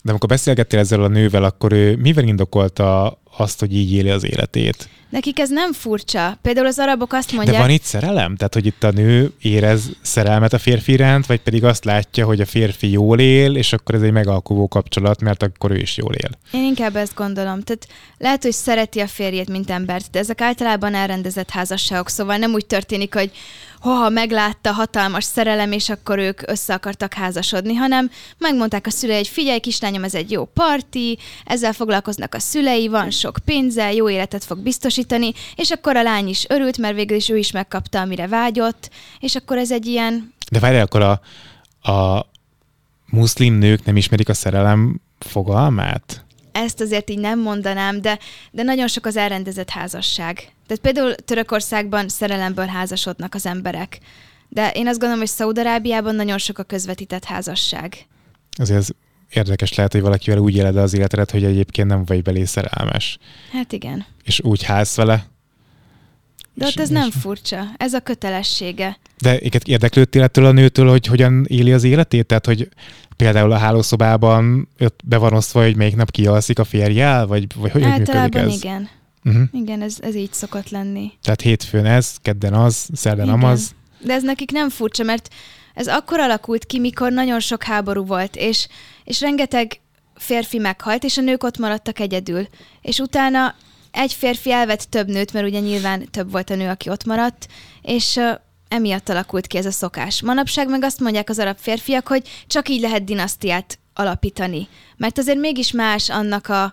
De amikor beszélgettél ezzel a nővel, akkor ő mivel indokolta azt, hogy így éli az életét. Nekik ez nem furcsa. Például az arabok azt mondják... De van itt szerelem? Tehát, hogy itt a nő érez szerelmet a férfi iránt, vagy pedig azt látja, hogy a férfi jól él, és akkor ez egy megalkuvó kapcsolat, mert akkor ő is jól él. Én inkább ezt gondolom. Tehát lehet, hogy szereti a férjét, mint embert, de ezek általában elrendezett házasságok, szóval nem úgy történik, hogy ha meglátta hatalmas szerelem, és akkor ők össze akartak házasodni, hanem megmondták a szülei, hogy figyelj, kislányom, ez egy jó parti, ezzel foglalkoznak a szülei, van sok pénze, jó életet fog biztosítani, és akkor a lány is örült, mert végül is ő is megkapta, amire vágyott, és akkor ez egy ilyen... De várj, akkor a, a muszlim nők nem ismerik a szerelem fogalmát? Ezt azért így nem mondanám, de, de nagyon sok az elrendezett házasság. Tehát például Törökországban szerelemből házasodnak az emberek. De én azt gondolom, hogy Szaudarábiában nagyon sok a közvetített házasság. Azért ez érdekes lehet, hogy valakivel úgy éled az életedet, hogy egyébként nem vagy belé szerelmes. Hát igen. És úgy ház vele. De ott ez nem furcsa, ez a kötelessége. De érdeklődtél ettől a nőtől, hogy hogyan éli az életét? Tehát, hogy például a hálószobában ott be van osztva, hogy melyik nap kialszik a férjel, vagy, vagy hogy Általában ez? igen. Uh-huh. Igen, ez, ez így szokott lenni. Tehát hétfőn ez, kedden az, szerdán amaz. De ez nekik nem furcsa, mert ez akkor alakult ki, mikor nagyon sok háború volt, és, és rengeteg férfi meghalt, és a nők ott maradtak egyedül. És utána egy férfi elvett több nőt, mert ugye nyilván több volt a nő, aki ott maradt, és emiatt alakult ki ez a szokás. Manapság meg azt mondják az arab férfiak, hogy csak így lehet dinasztiát alapítani. Mert azért mégis más annak a...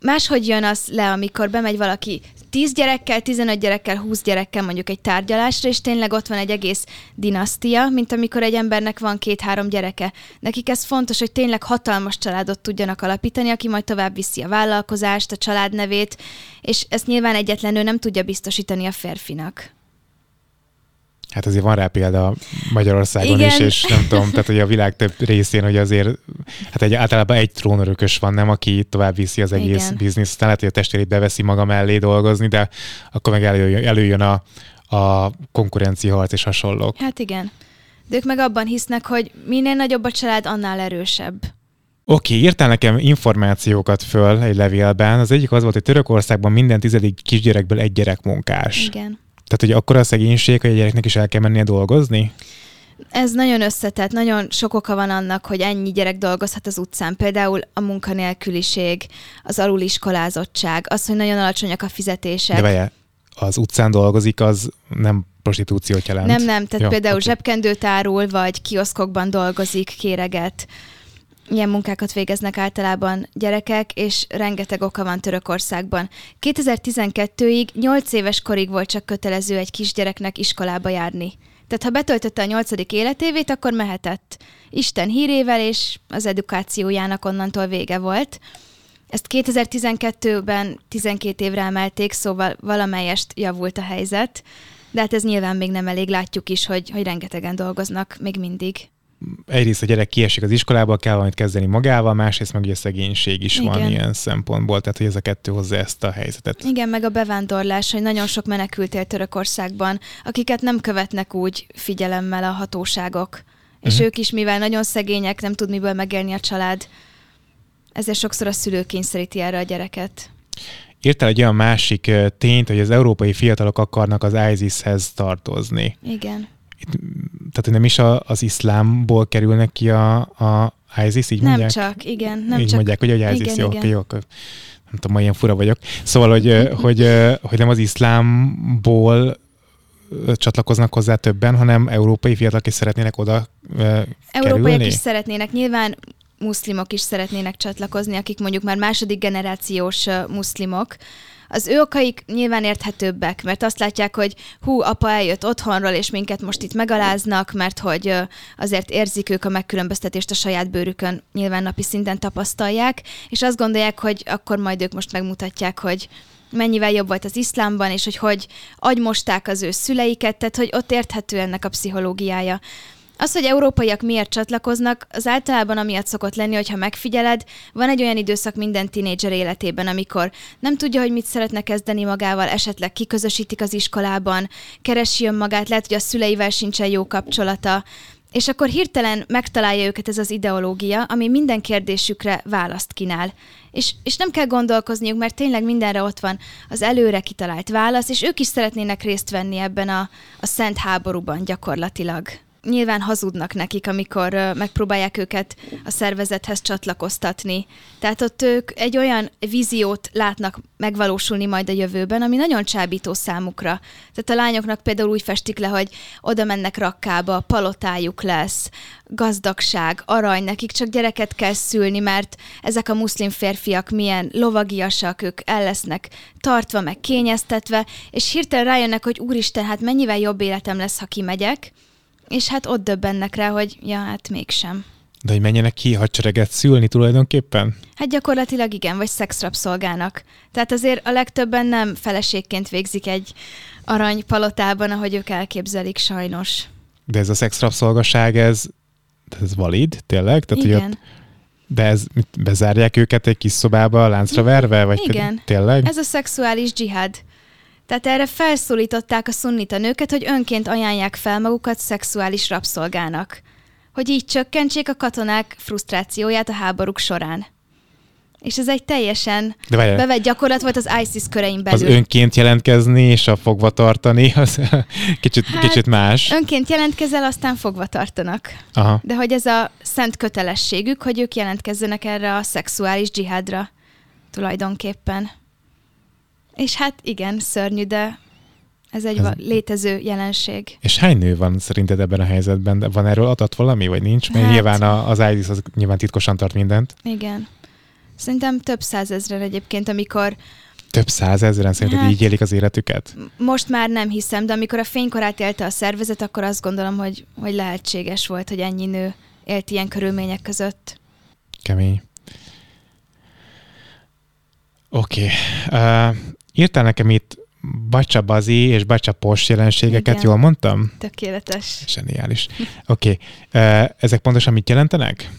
Máshogy jön az le, amikor bemegy valaki 10 gyerekkel, 15 gyerekkel, 20 gyerekkel mondjuk egy tárgyalásra, és tényleg ott van egy egész dinasztia, mint amikor egy embernek van két-három gyereke. Nekik ez fontos, hogy tényleg hatalmas családot tudjanak alapítani, aki majd tovább viszi a vállalkozást, a családnevét, és ezt nyilván egyetlen ő nem tudja biztosítani a férfinak. Hát azért van rá példa Magyarországon Igen. is, és nem tudom, tehát hogy a világ több részén, hogy azért, hát egy, általában egy trónörökös van, nem, aki tovább viszi az egész Igen. bizniszt. Lehet, hogy a testvérét beveszi maga mellé dolgozni, de akkor meg előjön, előjön a, a konkurenciaharc és hasonlók. Hát igen. De ők meg abban hisznek, hogy minél nagyobb a család, annál erősebb. Oké, okay, írtál nekem információkat föl egy levélben. Az egyik az volt, hogy Törökországban minden tizedik kisgyerekből egy gyerek munkás. Igen. Tehát, hogy akkor a szegénység, hogy a gyereknek is el kell mennie dolgozni? Ez nagyon összetett, nagyon sok oka van annak, hogy ennyi gyerek dolgozhat az utcán. Például a munkanélküliség, az aluliskolázottság, az, hogy nagyon alacsonyak a fizetések. De várjál, az utcán dolgozik, az nem prostitúciót jelent. Nem, nem, tehát Jó, például okay. zsebkendőt árul, vagy kioszkokban dolgozik, kéreget ilyen munkákat végeznek általában gyerekek, és rengeteg oka van Törökországban. 2012-ig 8 éves korig volt csak kötelező egy kisgyereknek iskolába járni. Tehát ha betöltötte a nyolcadik életévét, akkor mehetett. Isten hírével, és az edukációjának onnantól vége volt. Ezt 2012-ben 12 évre emelték, szóval valamelyest javult a helyzet, de hát ez nyilván még nem elég, látjuk is, hogy, hogy rengetegen dolgoznak még mindig egyrészt a gyerek kiesik az iskolába, kell valamit kezdeni magával, másrészt meg ugye szegénység is Igen. van ilyen szempontból, tehát hogy ez a kettő hozza ezt a helyzetet. Igen, meg a bevándorlás, hogy nagyon sok menekült él Törökországban, akiket nem követnek úgy figyelemmel a hatóságok. És uh-huh. ők is, mivel nagyon szegények, nem tud miből megélni a család, ezért sokszor a szülő kényszeríti erre a gyereket. Írtál egy olyan másik tényt, hogy az európai fiatalok akarnak az ISIS-hez tartozni. Igen itt, tehát nem is a, az iszlámból kerülnek ki a, a ISIS, így nem mondják? csak, igen. Nem így csak. mondják, hogy a ISIS, igen, jó, igen. jó, akkor nem tudom, ilyen fura vagyok. Szóval, hogy, hogy, hogy nem az iszlámból csatlakoznak hozzá többen, hanem európai fiatalok is szeretnének oda Európaiak kerülni? is szeretnének. Nyilván muszlimok is szeretnének csatlakozni, akik mondjuk már második generációs muszlimok, az ő okaik nyilván érthetőbbek, mert azt látják, hogy hú, apa eljött otthonról, és minket most itt megaláznak, mert hogy azért érzik ők a megkülönböztetést a saját bőrükön, nyilván napi szinten tapasztalják, és azt gondolják, hogy akkor majd ők most megmutatják, hogy mennyivel jobb volt az iszlámban, és hogy hogy agymosták az ő szüleiket, tehát hogy ott érthető ennek a pszichológiája. Az, hogy európaiak miért csatlakoznak, az általában amiatt szokott lenni, hogyha megfigyeled, van egy olyan időszak minden tinédzser életében, amikor nem tudja, hogy mit szeretne kezdeni magával, esetleg kiközösítik az iskolában, keresi önmagát, lehet, hogy a szüleivel sincsen jó kapcsolata, És akkor hirtelen megtalálja őket ez az ideológia, ami minden kérdésükre választ kínál. És, és nem kell gondolkozniuk, mert tényleg mindenre ott van az előre kitalált válasz, és ők is szeretnének részt venni ebben a, a szent háborúban gyakorlatilag nyilván hazudnak nekik, amikor megpróbálják őket a szervezethez csatlakoztatni. Tehát ott ők egy olyan víziót látnak megvalósulni majd a jövőben, ami nagyon csábító számukra. Tehát a lányoknak például úgy festik le, hogy oda mennek rakkába, palotájuk lesz, gazdagság, arany, nekik csak gyereket kell szülni, mert ezek a muszlim férfiak milyen lovagiasak, ők el lesznek tartva, meg kényeztetve, és hirtelen rájönnek, hogy úristen, hát mennyivel jobb életem lesz, ha kimegyek, és hát ott döbbennek rá, hogy ja, hát mégsem. De hogy menjenek ki hadsereget szülni tulajdonképpen? Hát gyakorlatilag igen, vagy szexrabszolgának. Tehát azért a legtöbben nem feleségként végzik egy aranypalotában, ahogy ők elképzelik sajnos. De ez a szexrabszolgaság, ez, ez valid, tényleg? Tehát, igen. Hogy ott, de ez, bezárják őket egy kis szobába láncra verve? Vagy igen. Pedig, tényleg? Ez a szexuális dzsihád. Tehát erre felszólították a szunnita nőket, hogy önként ajánlják fel magukat szexuális rabszolgának, hogy így csökkentsék a katonák frusztrációját a háborúk során. És ez egy teljesen De bevett gyakorlat volt az ISIS körein belül. Az önként jelentkezni és a fogva tartani, az kicsit, hát, kicsit más. Önként jelentkezel, aztán fogva tartanak. Aha. De hogy ez a szent kötelességük, hogy ők jelentkezzenek erre a szexuális dzsihádra tulajdonképpen. És hát igen, szörnyű, de ez egy ez... létező jelenség. És hány nő van szerinted ebben a helyzetben? De van erről adat valami, vagy nincs? Mert hát... nyilván az ISIS az nyilván titkosan tart mindent. Igen. Szerintem több százezren egyébként, amikor több százezren szerinted hát, így élik az életüket? Most már nem hiszem, de amikor a fénykorát élte a szervezet, akkor azt gondolom, hogy, hogy lehetséges volt, hogy ennyi nő élt ilyen körülmények között. Kemény. Oké. Okay. Uh, Írtál nekem itt bacsabazi és bacsapos jelenségeket, Igen. jól mondtam? Tökéletes. Zseniális. Oké. Okay. Ezek pontosan mit jelentenek?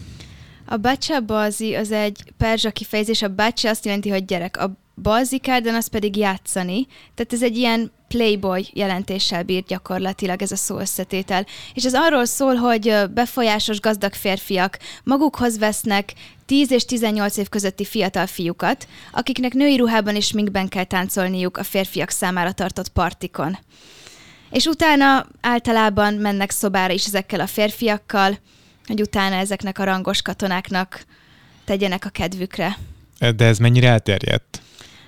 A bacsabazi az egy perzsa kifejezés, a bacsa azt jelenti, hogy gyerek. A balzikárdan az pedig játszani. Tehát ez egy ilyen playboy jelentéssel bír gyakorlatilag ez a szó összetétel. És ez arról szól, hogy befolyásos gazdag férfiak magukhoz vesznek 10 és 18 év közötti fiatal fiúkat, akiknek női ruhában és minkben kell táncolniuk a férfiak számára tartott partikon. És utána általában mennek szobára is ezekkel a férfiakkal, hogy utána ezeknek a rangos katonáknak tegyenek a kedvükre. De ez mennyire elterjedt?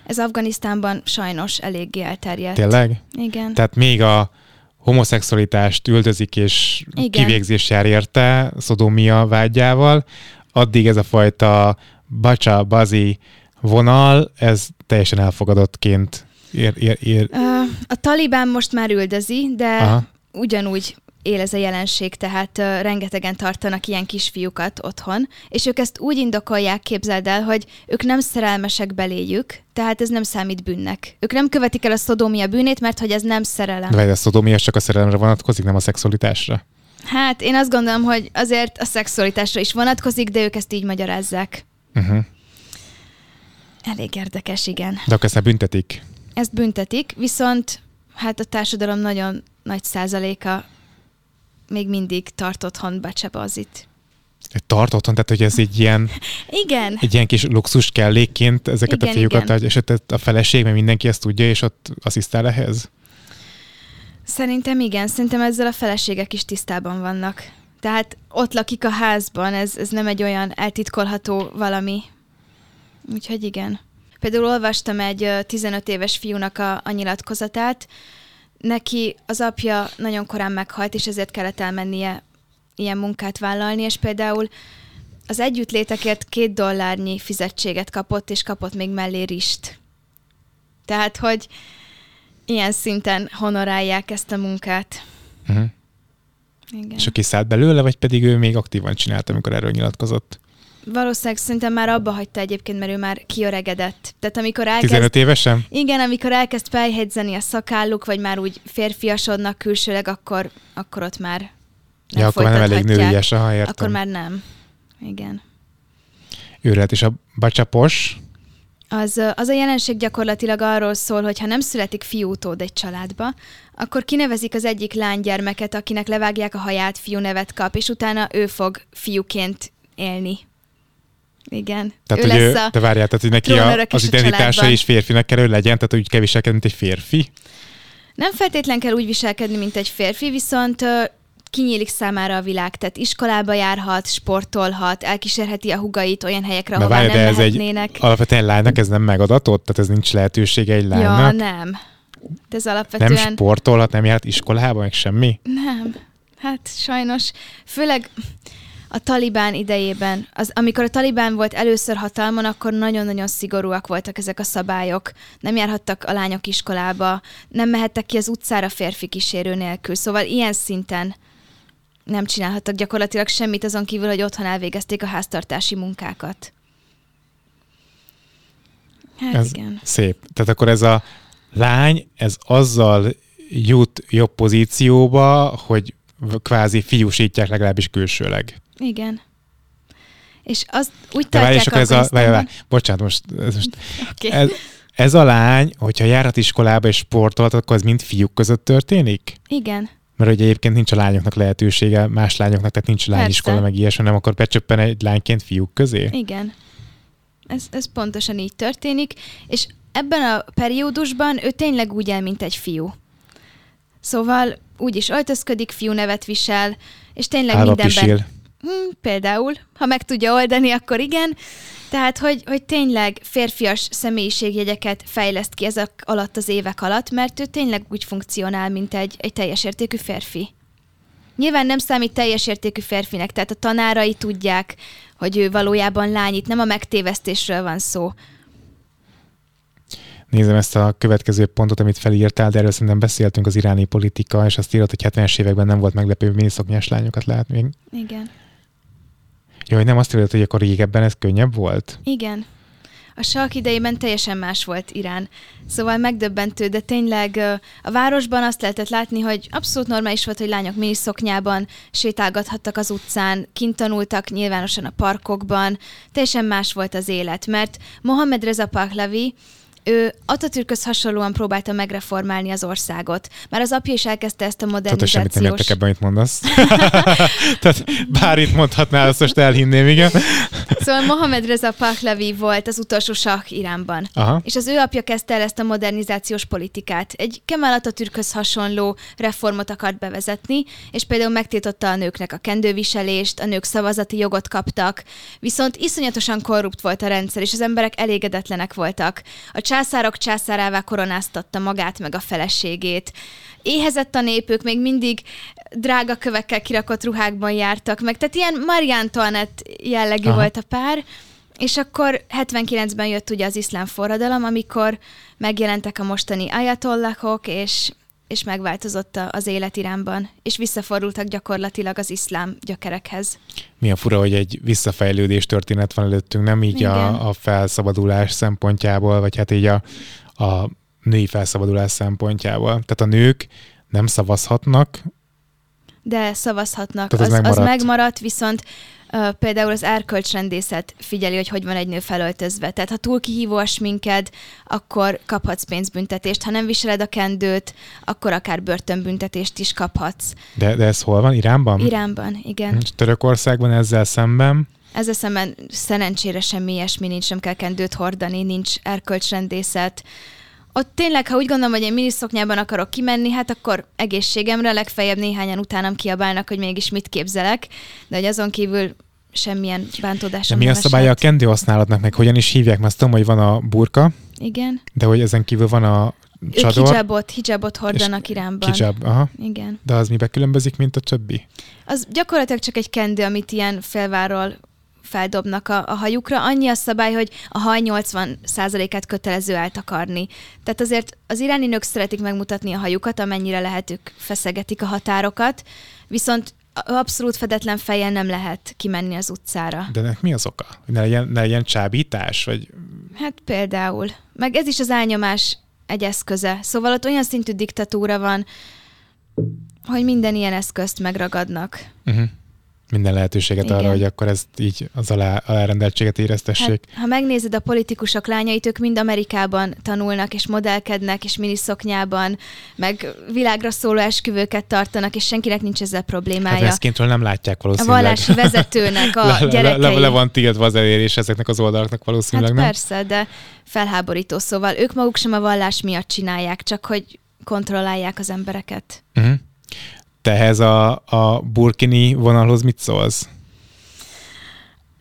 Ez Afganisztánban sajnos eléggé elterjedt. Tényleg? Igen. Tehát még a homoszexualitást üldözik és Igen. kivégzés jár érte szodomia vágyával, addig ez a fajta bacsa, bazi vonal, ez teljesen elfogadottként ér, ér, ér. A talibán most már üldözi, de Aha. ugyanúgy él ez a jelenség, tehát uh, rengetegen tartanak ilyen kisfiúkat otthon, és ők ezt úgy indokolják, képzeld el, hogy ők nem szerelmesek beléjük, tehát ez nem számít bűnnek. Ők nem követik el a szodómia bűnét, mert hogy ez nem szerelem. De a szodómia csak a szerelemre vonatkozik, nem a szexualitásra? Hát én azt gondolom, hogy azért a szexualitásra is vonatkozik, de ők ezt így magyarázzák. Uh-huh. Elég érdekes, igen. De akkor ezt büntetik? Ezt büntetik, viszont hát a társadalom nagyon nagy százaléka még mindig tart otthon becsebazit. Tart otthon, tehát hogy ez egy ilyen, igen. egy ilyen kis luxus kellékként ezeket igen, a fiúkat, igen. és a feleség, mert mindenki ezt tudja, és ott asszisztál ehhez? Szerintem igen, szerintem ezzel a feleségek is tisztában vannak. Tehát ott lakik a házban, ez, ez nem egy olyan eltitkolható valami. Úgyhogy igen. Például olvastam egy 15 éves fiúnak a, a nyilatkozatát, neki az apja nagyon korán meghalt, és ezért kellett elmennie ilyen munkát vállalni, és például az együttlétekért két dollárnyi fizetséget kapott, és kapott még mellé rist. Tehát, hogy ilyen szinten honorálják ezt a munkát. Uh-huh. Igen. És aki szállt belőle, vagy pedig ő még aktívan csinálta, amikor erről nyilatkozott? Valószínűleg szerintem már abba hagyta egyébként, mert ő már kiöregedett. Tehát amikor elkezd... 15 évesen? Igen, amikor elkezd felhegyzeni a szakálluk, vagy már úgy férfiasodnak külsőleg, akkor, akkor ott már nem Ja, akkor már nem elég nőies, aha, értem. Akkor már nem. Igen. Ő és a bacsapos, az, az a jelenség gyakorlatilag arról szól, hogy ha nem születik fiútód egy családba, akkor kinevezik az egyik lánygyermeket, akinek levágják a haját, fiú nevet kap, és utána ő fog fiúként élni. Igen. Tehát, ő hogy lesz ő, a de várjál, tehát, hogy neki a, az identitása is férfinek kell, hogy legyen, tehát úgy kell viselkedni, mint egy férfi? Nem feltétlen kell úgy viselkedni, mint egy férfi, viszont kinyílik számára a világ, tehát iskolába járhat, sportolhat, elkísérheti a hugait olyan helyekre, ahol nem de ez mehetnének. egy alapvetően lánynak ez nem megadatott? Tehát ez nincs lehetősége egy lánynak? Ja, nem. De ez alapvetően... Nem sportolhat, nem járt iskolába, meg semmi? Nem. Hát sajnos, főleg a talibán idejében, az, amikor a talibán volt először hatalmon, akkor nagyon-nagyon szigorúak voltak ezek a szabályok. Nem járhattak a lányok iskolába, nem mehettek ki az utcára férfi kísérő nélkül. Szóval ilyen szinten nem csinálhattak gyakorlatilag semmit azon kívül, hogy otthon elvégezték a háztartási munkákat. Hát ez igen. Szép. Tehát akkor ez a lány, ez azzal jut jobb pozícióba, hogy kvázi fiúsítják legalábbis külsőleg. Igen. És az úgy De akkor ez a, várj, várj, bocsánat, most, ez, most okay. ez, ez a lány, hogyha járhat iskolába és sportolt, akkor az mind fiúk között történik? Igen. Mert hogy egyébként nincs a lányoknak lehetősége, más lányoknak, tehát nincs lányiskola, Persze. meg ilyesmi, nem akkor becsöppen egy lányként fiúk közé? Igen. Ez, ez pontosan így történik, és ebben a periódusban ő tényleg úgy el, mint egy fiú. Szóval úgy is öltözködik, fiú nevet visel, és tényleg Álva mindenben... Pisil. Hmm, például, ha meg tudja oldani, akkor igen. Tehát, hogy, hogy tényleg férfias személyiségjegyeket fejleszt ki ezek alatt az évek alatt, mert ő tényleg úgy funkcionál, mint egy, egy teljes értékű férfi. Nyilván nem számít teljes értékű férfinek, tehát a tanárai tudják, hogy ő valójában lány, itt nem a megtévesztésről van szó. Nézem ezt a következő pontot, amit felírtál, de erről szerintem beszéltünk az iráni politika, és azt írott, hogy 70-es években nem volt meglepő, miniszoknyás lányokat látni. Igen. Hogy nem azt írod, hogy akkor régebben ez könnyebb volt? Igen. A salk idejében teljesen más volt Irán. Szóval megdöbbentő, de tényleg a városban azt lehetett látni, hogy abszolút normális volt, hogy lányok miniszoknyában sétálgathattak az utcán, kint tanultak nyilvánosan a parkokban. Teljesen más volt az élet, mert Mohamed Reza Pahlavi ő Atatürkhöz hasonlóan próbálta megreformálni az országot. Már az apja is elkezdte ezt a modernizációs... Tudod, semmit nem értek ebben, amit mondasz. Tehát bár itt mondhatnál, azt most elhinném, igen. Szóval Mohamed Reza Pahlavi volt az utolsó sah Iránban. Aha. És az ő apja kezdte el ezt a modernizációs politikát. Egy Kemal Atatürkhöz hasonló reformot akart bevezetni, és például megtiltotta a nőknek a kendőviselést, a nők szavazati jogot kaptak, viszont iszonyatosan korrupt volt a rendszer, és az emberek elégedetlenek voltak. A császárok császárává koronáztatta magát meg a feleségét. Éhezett a népük, még mindig drága kövekkel kirakott ruhákban jártak meg. Tehát ilyen Marie Antoinette jellegű Aha. volt a pár. És akkor 79-ben jött ugye az iszlám forradalom, amikor megjelentek a mostani ajatollahok, és, és megváltozott az élet Iránban, és visszafordultak gyakorlatilag az iszlám gyökerekhez. Milyen fura, hogy egy visszafejlődés történet van előttünk, nem így a, a felszabadulás szempontjából, vagy hát így a, a női felszabadulás szempontjából. Tehát a nők nem szavazhatnak. De szavazhatnak. Tehát az, az, megmaradt. az megmaradt, viszont uh, például az erkölcsrendészet figyeli, hogy hogy van egy nő felöltözve. Tehát ha túl kihívó a sminked, akkor kaphatsz pénzbüntetést. Ha nem viseled a kendőt, akkor akár börtönbüntetést is kaphatsz. De, de ez hol van? Iránban? Iránban, igen. Törökországban ezzel szemben? Ezzel szemben szerencsére semmi ilyesmi nincs, nem kell kendőt hordani, nincs erkölcsrendészet, ott tényleg, ha úgy gondolom, hogy én miniszoknyában akarok kimenni, hát akkor egészségemre legfeljebb néhányan utánam kiabálnak, hogy mégis mit képzelek, de hogy azon kívül semmilyen bántódásom de mi a szabálya a kendő használatnak, meg hogyan is hívják? Mert azt tudom, hogy van a burka, igen. De hogy ezen kívül van a csador. Ők hijabot, hijabot hordanak Iránban. Hijab, aha. Igen. De az mibe különbözik, mint a többi? Az gyakorlatilag csak egy kendő, amit ilyen felváról feldobnak a, a hajukra. Annyi a szabály, hogy a haj 80%-át kötelező eltakarni. Tehát azért az iráni nők szeretik megmutatni a hajukat, amennyire lehet ők feszegetik a határokat, viszont abszolút fedetlen fejjel nem lehet kimenni az utcára. De ennek mi az oka? Ne legyen, ne legyen csábítás? Vagy... Hát például. Meg ez is az elnyomás egy eszköze. Szóval ott olyan szintű diktatúra van, hogy minden ilyen eszközt megragadnak. Uh-huh. Minden lehetőséget Igen. arra, hogy akkor ezt így az alá, alárendeltséget éreztessék. Hát, ha megnézed a politikusok lányait, ők mind Amerikában tanulnak, és modellkednek, és miniszoknyában, meg világra szóló esküvőket tartanak, és senkinek nincs ezzel problémája. Hát veszkintről nem látják valószínűleg. A vallási vezetőnek a le, gyerekei. Le, le, le van tiltva az elérés ezeknek az oldalaknak valószínűleg, hát nem? persze, de felháborító, szóval ők maguk sem a vallás miatt csinálják, csak hogy kontrollálják az embereket. Uh-huh. Te ehhez a, a burkini vonalhoz mit szólsz?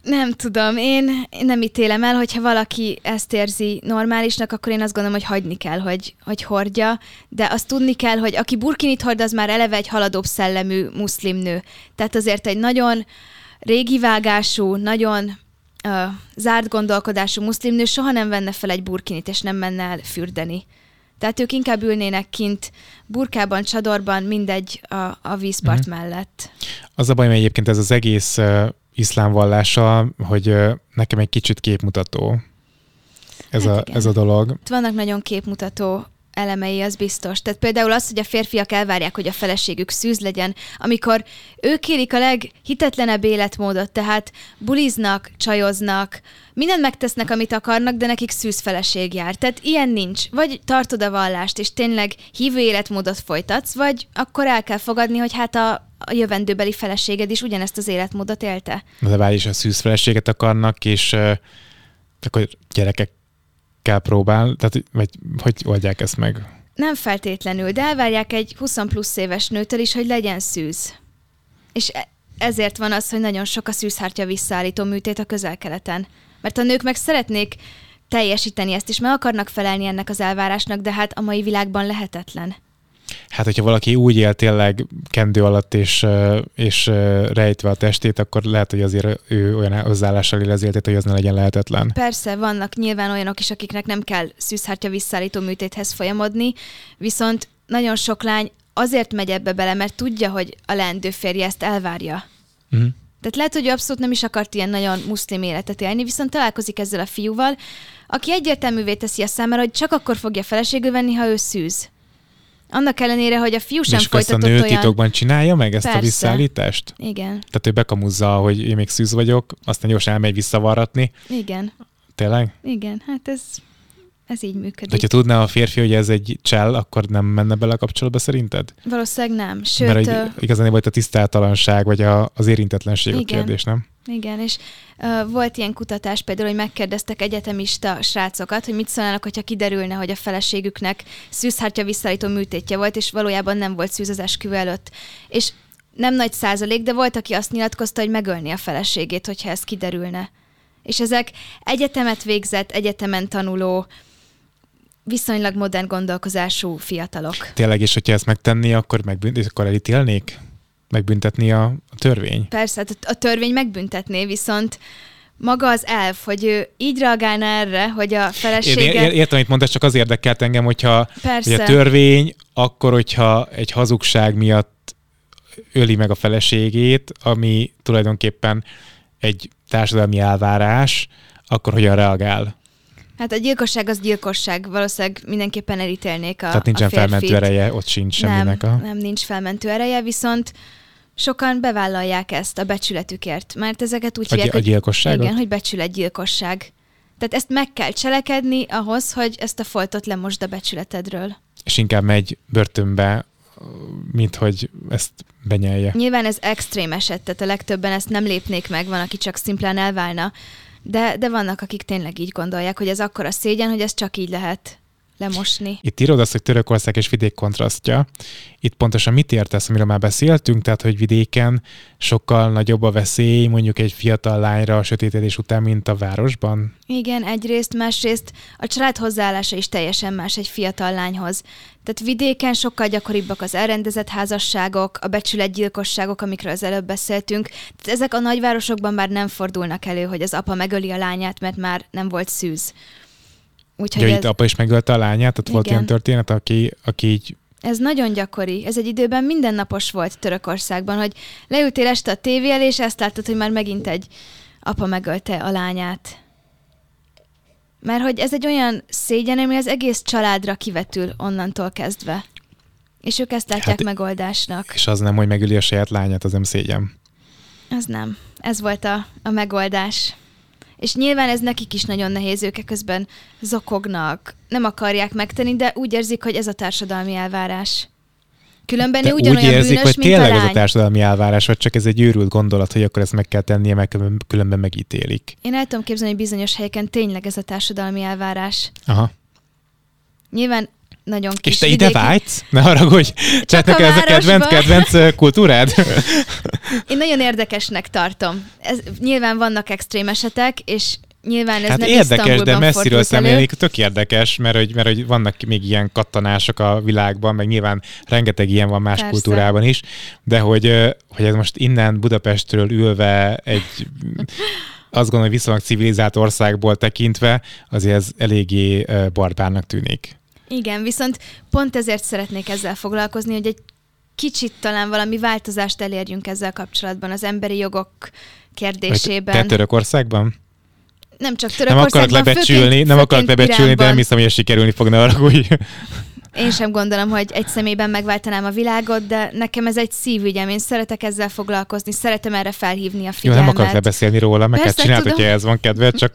Nem tudom, én nem ítélem el, hogyha valaki ezt érzi normálisnak, akkor én azt gondolom, hogy hagyni kell, hogy, hogy hordja, de azt tudni kell, hogy aki burkinit hord, az már eleve egy haladóbb szellemű muszlim nő. Tehát azért egy nagyon régi vágású, nagyon uh, zárt gondolkodású muszlim nő soha nem venne fel egy burkinit, és nem menne el fürdeni. Tehát ők inkább ülnének kint burkában, csadorban, mindegy a, a vízpart uh-huh. mellett. Az a baj, hogy egyébként ez az egész uh, iszlám vallása, hogy uh, nekem egy kicsit képmutató ez, hát a, ez a dolog. Itt vannak nagyon képmutató elemei, az biztos. Tehát például az, hogy a férfiak elvárják, hogy a feleségük szűz legyen, amikor ők kérik a leghitetlenebb életmódot, tehát buliznak, csajoznak, mindent megtesznek, amit akarnak, de nekik szűz feleség jár. Tehát ilyen nincs. Vagy tartod a vallást, és tényleg hívő életmódot folytatsz, vagy akkor el kell fogadni, hogy hát a, a jövendőbeli feleséged is ugyanezt az életmódot élte. De várj is a szűz feleséget akarnak, és uh, akkor gyerekek kell próbál, tehát vagy hogy oldják ezt meg? Nem feltétlenül, de elvárják egy 20 plusz éves nőtől is, hogy legyen szűz. És e- ezért van az, hogy nagyon sok a szűzhártya visszaállító műtét a közel-keleten. Mert a nők meg szeretnék teljesíteni ezt is, meg akarnak felelni ennek az elvárásnak, de hát a mai világban lehetetlen. Hát, hogyha valaki úgy él tényleg kendő alatt és, és rejtve a testét, akkor lehet, hogy azért ő olyan hozzáállással él az életét, hogy az ne legyen lehetetlen. Persze, vannak nyilván olyanok is, akiknek nem kell szűzhártya visszaállító műtéthez folyamodni, viszont nagyon sok lány azért megy ebbe bele, mert tudja, hogy a leendő férje ezt elvárja. Uh-huh. Tehát lehet, hogy ő abszolút nem is akart ilyen nagyon muszlim életet élni, viszont találkozik ezzel a fiúval, aki egyértelművé teszi a számára, hogy csak akkor fogja feleségül venni, ha ő szűz. Annak ellenére, hogy a fiú sem és folytatott a nő olyan... titokban csinálja meg ezt Persze. a visszaállítást? Igen. Tehát ő bekamuzza, hogy én még szűz vagyok, aztán gyorsan elmegy visszavarratni. Igen. Tényleg? Igen, hát ez, ez így működik. De hogyha tudná a férfi, hogy ez egy csell, akkor nem menne bele a kapcsolatba szerinted? Valószínűleg nem. Sőt, Mert hogy igazán volt a tisztátalanság, vagy a, az érintetlenség igen. a kérdés, nem? Igen, és uh, volt ilyen kutatás például, hogy megkérdeztek egyetemista srácokat, hogy mit szólnának, hogyha kiderülne, hogy a feleségüknek szűzhártya visszaállító műtétje volt, és valójában nem volt szűz az esküvő előtt. És nem nagy százalék, de volt, aki azt nyilatkozta, hogy megölni a feleségét, hogyha ez kiderülne. És ezek egyetemet végzett, egyetemen tanuló, viszonylag modern gondolkozású fiatalok. Tényleg, és hogyha ezt megtenni, akkor, megbűnt, akkor elítélnék? megbüntetni a, a törvény. Persze, hát a törvény megbüntetné, viszont maga az elf, hogy ő így reagálna erre, hogy a felesége... Én értem, amit mondasz, csak az érdekelt engem, hogyha Persze. hogy a törvény, akkor, hogyha egy hazugság miatt öli meg a feleségét, ami tulajdonképpen egy társadalmi elvárás, akkor hogyan reagál? Hát a gyilkosság az gyilkosság, valószínűleg mindenképpen elítélnék a Tehát nincsen a felmentő ereje, ott sincs semminek nem, a... Nem, nincs felmentő ereje, viszont sokan bevállalják ezt a becsületükért, mert ezeket úgy hívják, a gyilkosságot? Igen, hogy becsületgyilkosság. Tehát ezt meg kell cselekedni ahhoz, hogy ezt a foltot lemosd a becsületedről. És inkább megy börtönbe, mint hogy ezt benyelje. Nyilván ez extrém eset, tehát a legtöbben ezt nem lépnék meg, van, aki csak szimplán elválna, de, de vannak, akik tényleg így gondolják, hogy ez akkora szégyen, hogy ez csak így lehet lemosni. Itt írod azt, hogy Törökország és vidék kontrasztja. Itt pontosan mit értesz, amiről már beszéltünk, tehát hogy vidéken sokkal nagyobb a veszély mondjuk egy fiatal lányra a sötétedés után, mint a városban? Igen, egyrészt, másrészt a család hozzáállása is teljesen más egy fiatal lányhoz. Tehát vidéken sokkal gyakoribbak az elrendezett házasságok, a becsületgyilkosságok, amikről az előbb beszéltünk. Tehát ezek a nagyvárosokban már nem fordulnak elő, hogy az apa megöli a lányát, mert már nem volt szűz. Úgyhogy ja, ez... itt apa is megölte a lányát, tehát Igen. volt ilyen történet, aki, aki így ez nagyon gyakori. Ez egy időben mindennapos volt Törökországban, hogy leültél este a tévé elé, és ezt láttad, hogy már megint egy apa megölte a lányát. Mert hogy ez egy olyan szégyen, ami az egész családra kivetül onnantól kezdve. És ők ezt látják hát, megoldásnak. És az nem, hogy megöli a saját lányát, az nem szégyen. Az nem. Ez volt a, a megoldás. És nyilván ez nekik is nagyon nehéz, ők közben zokognak, nem akarják megtenni, de úgy érzik, hogy ez a társadalmi elvárás. Különben ő ugyanolyan úgy érzik, bűnös, hogy mint tényleg a ez a társadalmi elvárás, vagy csak ez egy őrült gondolat, hogy akkor ezt meg kell tennie, mert különben megítélik. Én el tudom képzelni, hogy bizonyos helyeken tényleg ez a társadalmi elvárás. Aha. Nyilván nagyon kis És te vidéki... ide vágysz? Ne haragudj! Csak ez a kedvenc, kedvenc kultúrád? Én nagyon érdekesnek tartom. Ez, nyilván vannak extrém esetek, és Nyilván ez hát nem érdekes, de messziről szemlélni tök érdekes, mert hogy, mert hogy vannak még ilyen kattanások a világban, meg nyilván rengeteg ilyen van más Persze. kultúrában is, de hogy, hogy ez most innen Budapestről ülve egy azt gondolom, hogy viszonylag civilizált országból tekintve, azért ez eléggé barbárnak tűnik. Igen, viszont pont ezért szeretnék ezzel foglalkozni, hogy egy kicsit talán valami változást elérjünk ezzel kapcsolatban az emberi jogok kérdésében. Te Törökországban? Nem csak Törökországban, Nem akarok lebecsülni, főként, nem akarok lebecsülni, de nem hiszem, hogy sikerülni fog, ne arra, én sem gondolom, hogy egy személyben megváltanám a világot, de nekem ez egy szívügyem. Én szeretek ezzel foglalkozni, szeretem erre felhívni a figyelmet. Jó, nem akarok lebeszélni róla, meg kell csinálni, hogyha ez van kedve, csak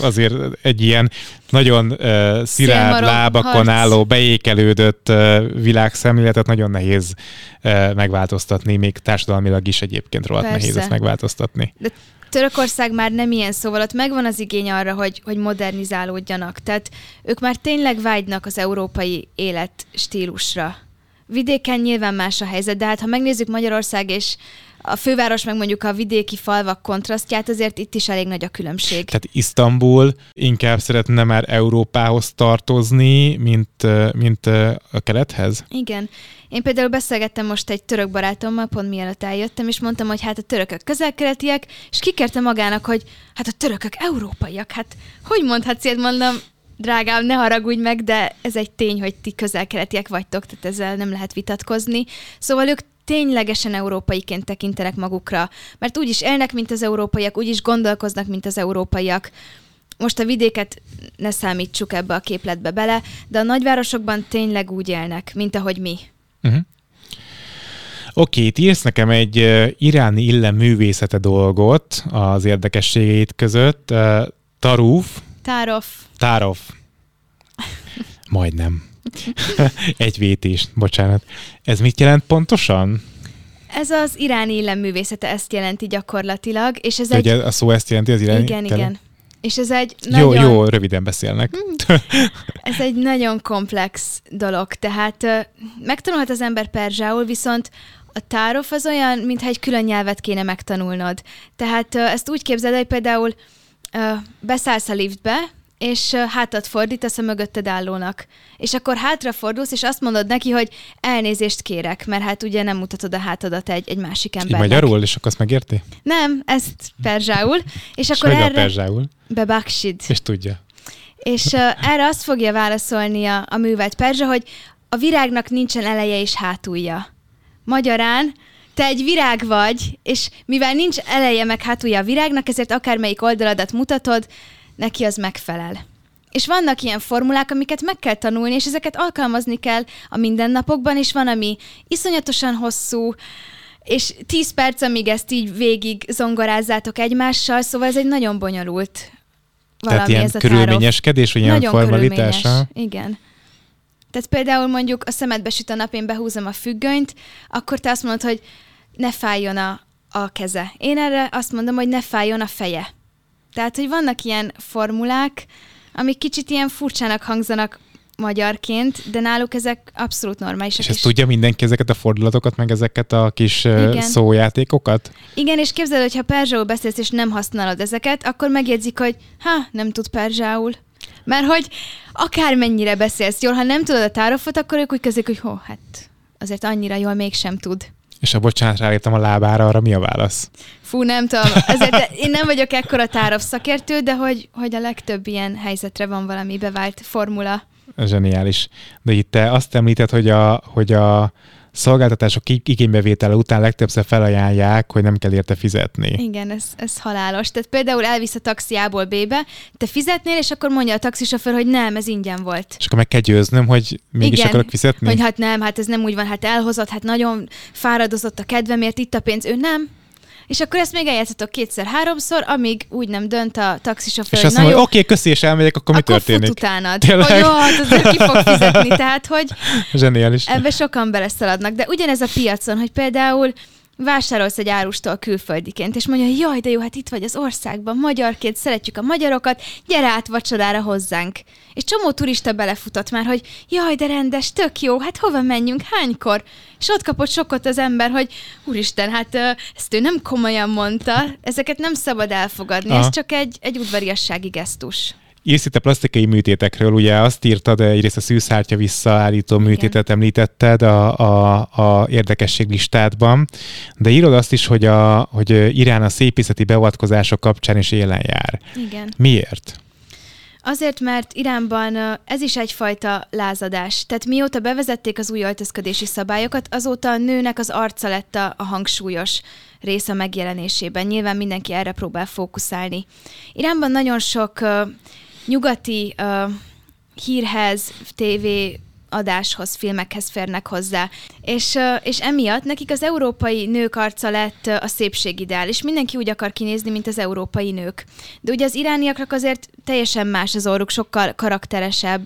azért egy ilyen nagyon szilárd lábakon harc. álló, beékelődött világszemléletet nagyon nehéz megváltoztatni, még társadalmilag is egyébként rohadt Persze. nehéz ezt megváltoztatni. De Törökország már nem ilyen, szóval ott megvan az igény arra, hogy, hogy modernizálódjanak. Tehát ők már tényleg vágynak az európai életstílusra. Vidéken nyilván más a helyzet, de hát ha megnézzük Magyarország és a főváros meg mondjuk a vidéki falvak kontrasztját, azért itt is elég nagy a különbség. Tehát Isztambul inkább szeretne már Európához tartozni, mint, mint a kelethez? Igen. Én például beszélgettem most egy török barátommal, pont mielőtt eljöttem, és mondtam, hogy hát a törökök közelkeletiek, és kikérte magának, hogy hát a törökök európaiak. Hát hogy mondhatsz ilyet, mondom, drágám, ne haragudj meg, de ez egy tény, hogy ti közelkeletiek vagytok, tehát ezzel nem lehet vitatkozni. Szóval ők ténylegesen európaiként tekintenek magukra, mert úgy is élnek, mint az európaiak, úgy is gondolkoznak, mint az európaiak. Most a vidéket ne számítsuk ebbe a képletbe bele, de a nagyvárosokban tényleg úgy élnek, mint ahogy mi. Uh-huh. Oké, okay, írsz nekem egy uh, iráni illem művészete dolgot az érdekességeit között. Uh, taruf. Tárof. Tárof. Majdnem. egy vétés, bocsánat. Ez mit jelent pontosan? Ez az iráni illeművészete ezt jelenti gyakorlatilag, és ez egy... a szó ezt jelenti az iráni? Igen, tele? igen. És ez egy nagyon... Jó, jó, röviden beszélnek. Hmm. ez egy nagyon komplex dolog, tehát megtanulhat az ember perzsául, viszont a tárof az olyan, mintha egy külön nyelvet kéne megtanulnod. Tehát ezt úgy képzeld, hogy például beszállsz a liftbe, és hátat fordítasz a mögötted állónak. És akkor hátrafordulsz, és azt mondod neki, hogy elnézést kérek, mert hát ugye nem mutatod a hátadat egy, egy másik embernek. Így magyarul, és akkor azt megérti? Nem, ezt perzsául. És, és akkor erre... a perzsául? Bebaksid. És tudja. És uh, erre azt fogja válaszolni a, a művelt perzsa, hogy a virágnak nincsen eleje és hátulja. Magyarán, te egy virág vagy, és mivel nincs eleje meg hátulja a virágnak, ezért akármelyik oldaladat mutatod, neki az megfelel. És vannak ilyen formulák, amiket meg kell tanulni, és ezeket alkalmazni kell a mindennapokban, és van, ami iszonyatosan hosszú, és 10 perc, amíg ezt így végig zongorázzátok egymással, szóval ez egy nagyon bonyolult valami Tehát ilyen ez a körülményeskedés, vagy ilyen formalitása? Igen. Tehát például mondjuk a szemedbe süt a nap, én behúzom a függönyt, akkor te azt mondod, hogy ne fájjon a, a keze. Én erre azt mondom, hogy ne fájjon a feje. Tehát, hogy vannak ilyen formulák, amik kicsit ilyen furcsának hangzanak magyarként, de náluk ezek abszolút normálisak. És ezt és... tudja mindenki ezeket a fordulatokat, meg ezeket a kis Igen. szójátékokat? Igen, és képzeld, hogy ha perzsául beszélsz, és nem használod ezeket, akkor megjegyzik, hogy ha, nem tud perzsául. Mert hogy akármennyire beszélsz jól, ha nem tudod a tárofot, akkor ők úgy kezdik, hogy hó, hát azért annyira jól mégsem tud. És a bocsánat, ráírtam a lábára, arra mi a válasz? Fú, nem tudom. Ezért én nem vagyok ekkora tárov szakértő, de hogy, hogy a legtöbb ilyen helyzetre van valami bevált formula. Zseniális. De itt te azt említed, hogy a, hogy a szolgáltatások igénybevétele után legtöbbször felajánlják, hogy nem kell érte fizetni. Igen, ez, ez halálos. Tehát például elvisz a taxi A-ból B-be, te fizetnél, és akkor mondja a taxisofőr, hogy nem, ez ingyen volt. És akkor meg kell győznöm, hogy mégis Igen, akarok fizetni? hogy hát nem, hát ez nem úgy van, hát elhozott, hát nagyon fáradozott a kedvemért, itt a pénz, ő nem, és akkor ezt még eljátszhatok kétszer-háromszor, amíg úgy nem dönt a taxisofőr, És azt mondja, oké, okay, köszi, és elmegyek, akkor, akkor mi történik? Akkor utánad. Tényleg? Hogy jó, hát azért ki fog fizetni, tehát hogy Zseniális. ebbe sokan beleszaladnak. De ugyanez a piacon, hogy például vásárolsz egy árustól külföldiként, és mondja, jaj, de jó, hát itt vagy az országban, magyarként, szeretjük a magyarokat, gyere át vacsorára hozzánk. És csomó turista belefutott már, hogy jaj, de rendes, tök jó, hát hova menjünk, hánykor? És ott kapott sokkot az ember, hogy úristen, hát ezt ő nem komolyan mondta, ezeket nem szabad elfogadni, Aha. ez csak egy, egy udvariassági gesztus. Írsz itt a plastikai műtétekről, ugye azt írtad, egyrészt a szűzhártya visszaállító Igen. műtétet említetted a, a, a érdekesség listádban, de írod azt is, hogy, a, hogy Irán a szépészeti beavatkozások kapcsán is élen jár. Igen. Miért? Azért, mert Iránban ez is egyfajta lázadás. Tehát mióta bevezették az új öltözködési szabályokat, azóta a nőnek az arca lett a, a hangsúlyos része megjelenésében. Nyilván mindenki erre próbál fókuszálni. Iránban nagyon sok nyugati uh, hírhez, TV adáshoz, filmekhez férnek hozzá. És, és emiatt nekik az európai nők arca lett a szépségideál, és mindenki úgy akar kinézni, mint az európai nők. De ugye az irániaknak azért teljesen más az orruk, sokkal karakteresebb,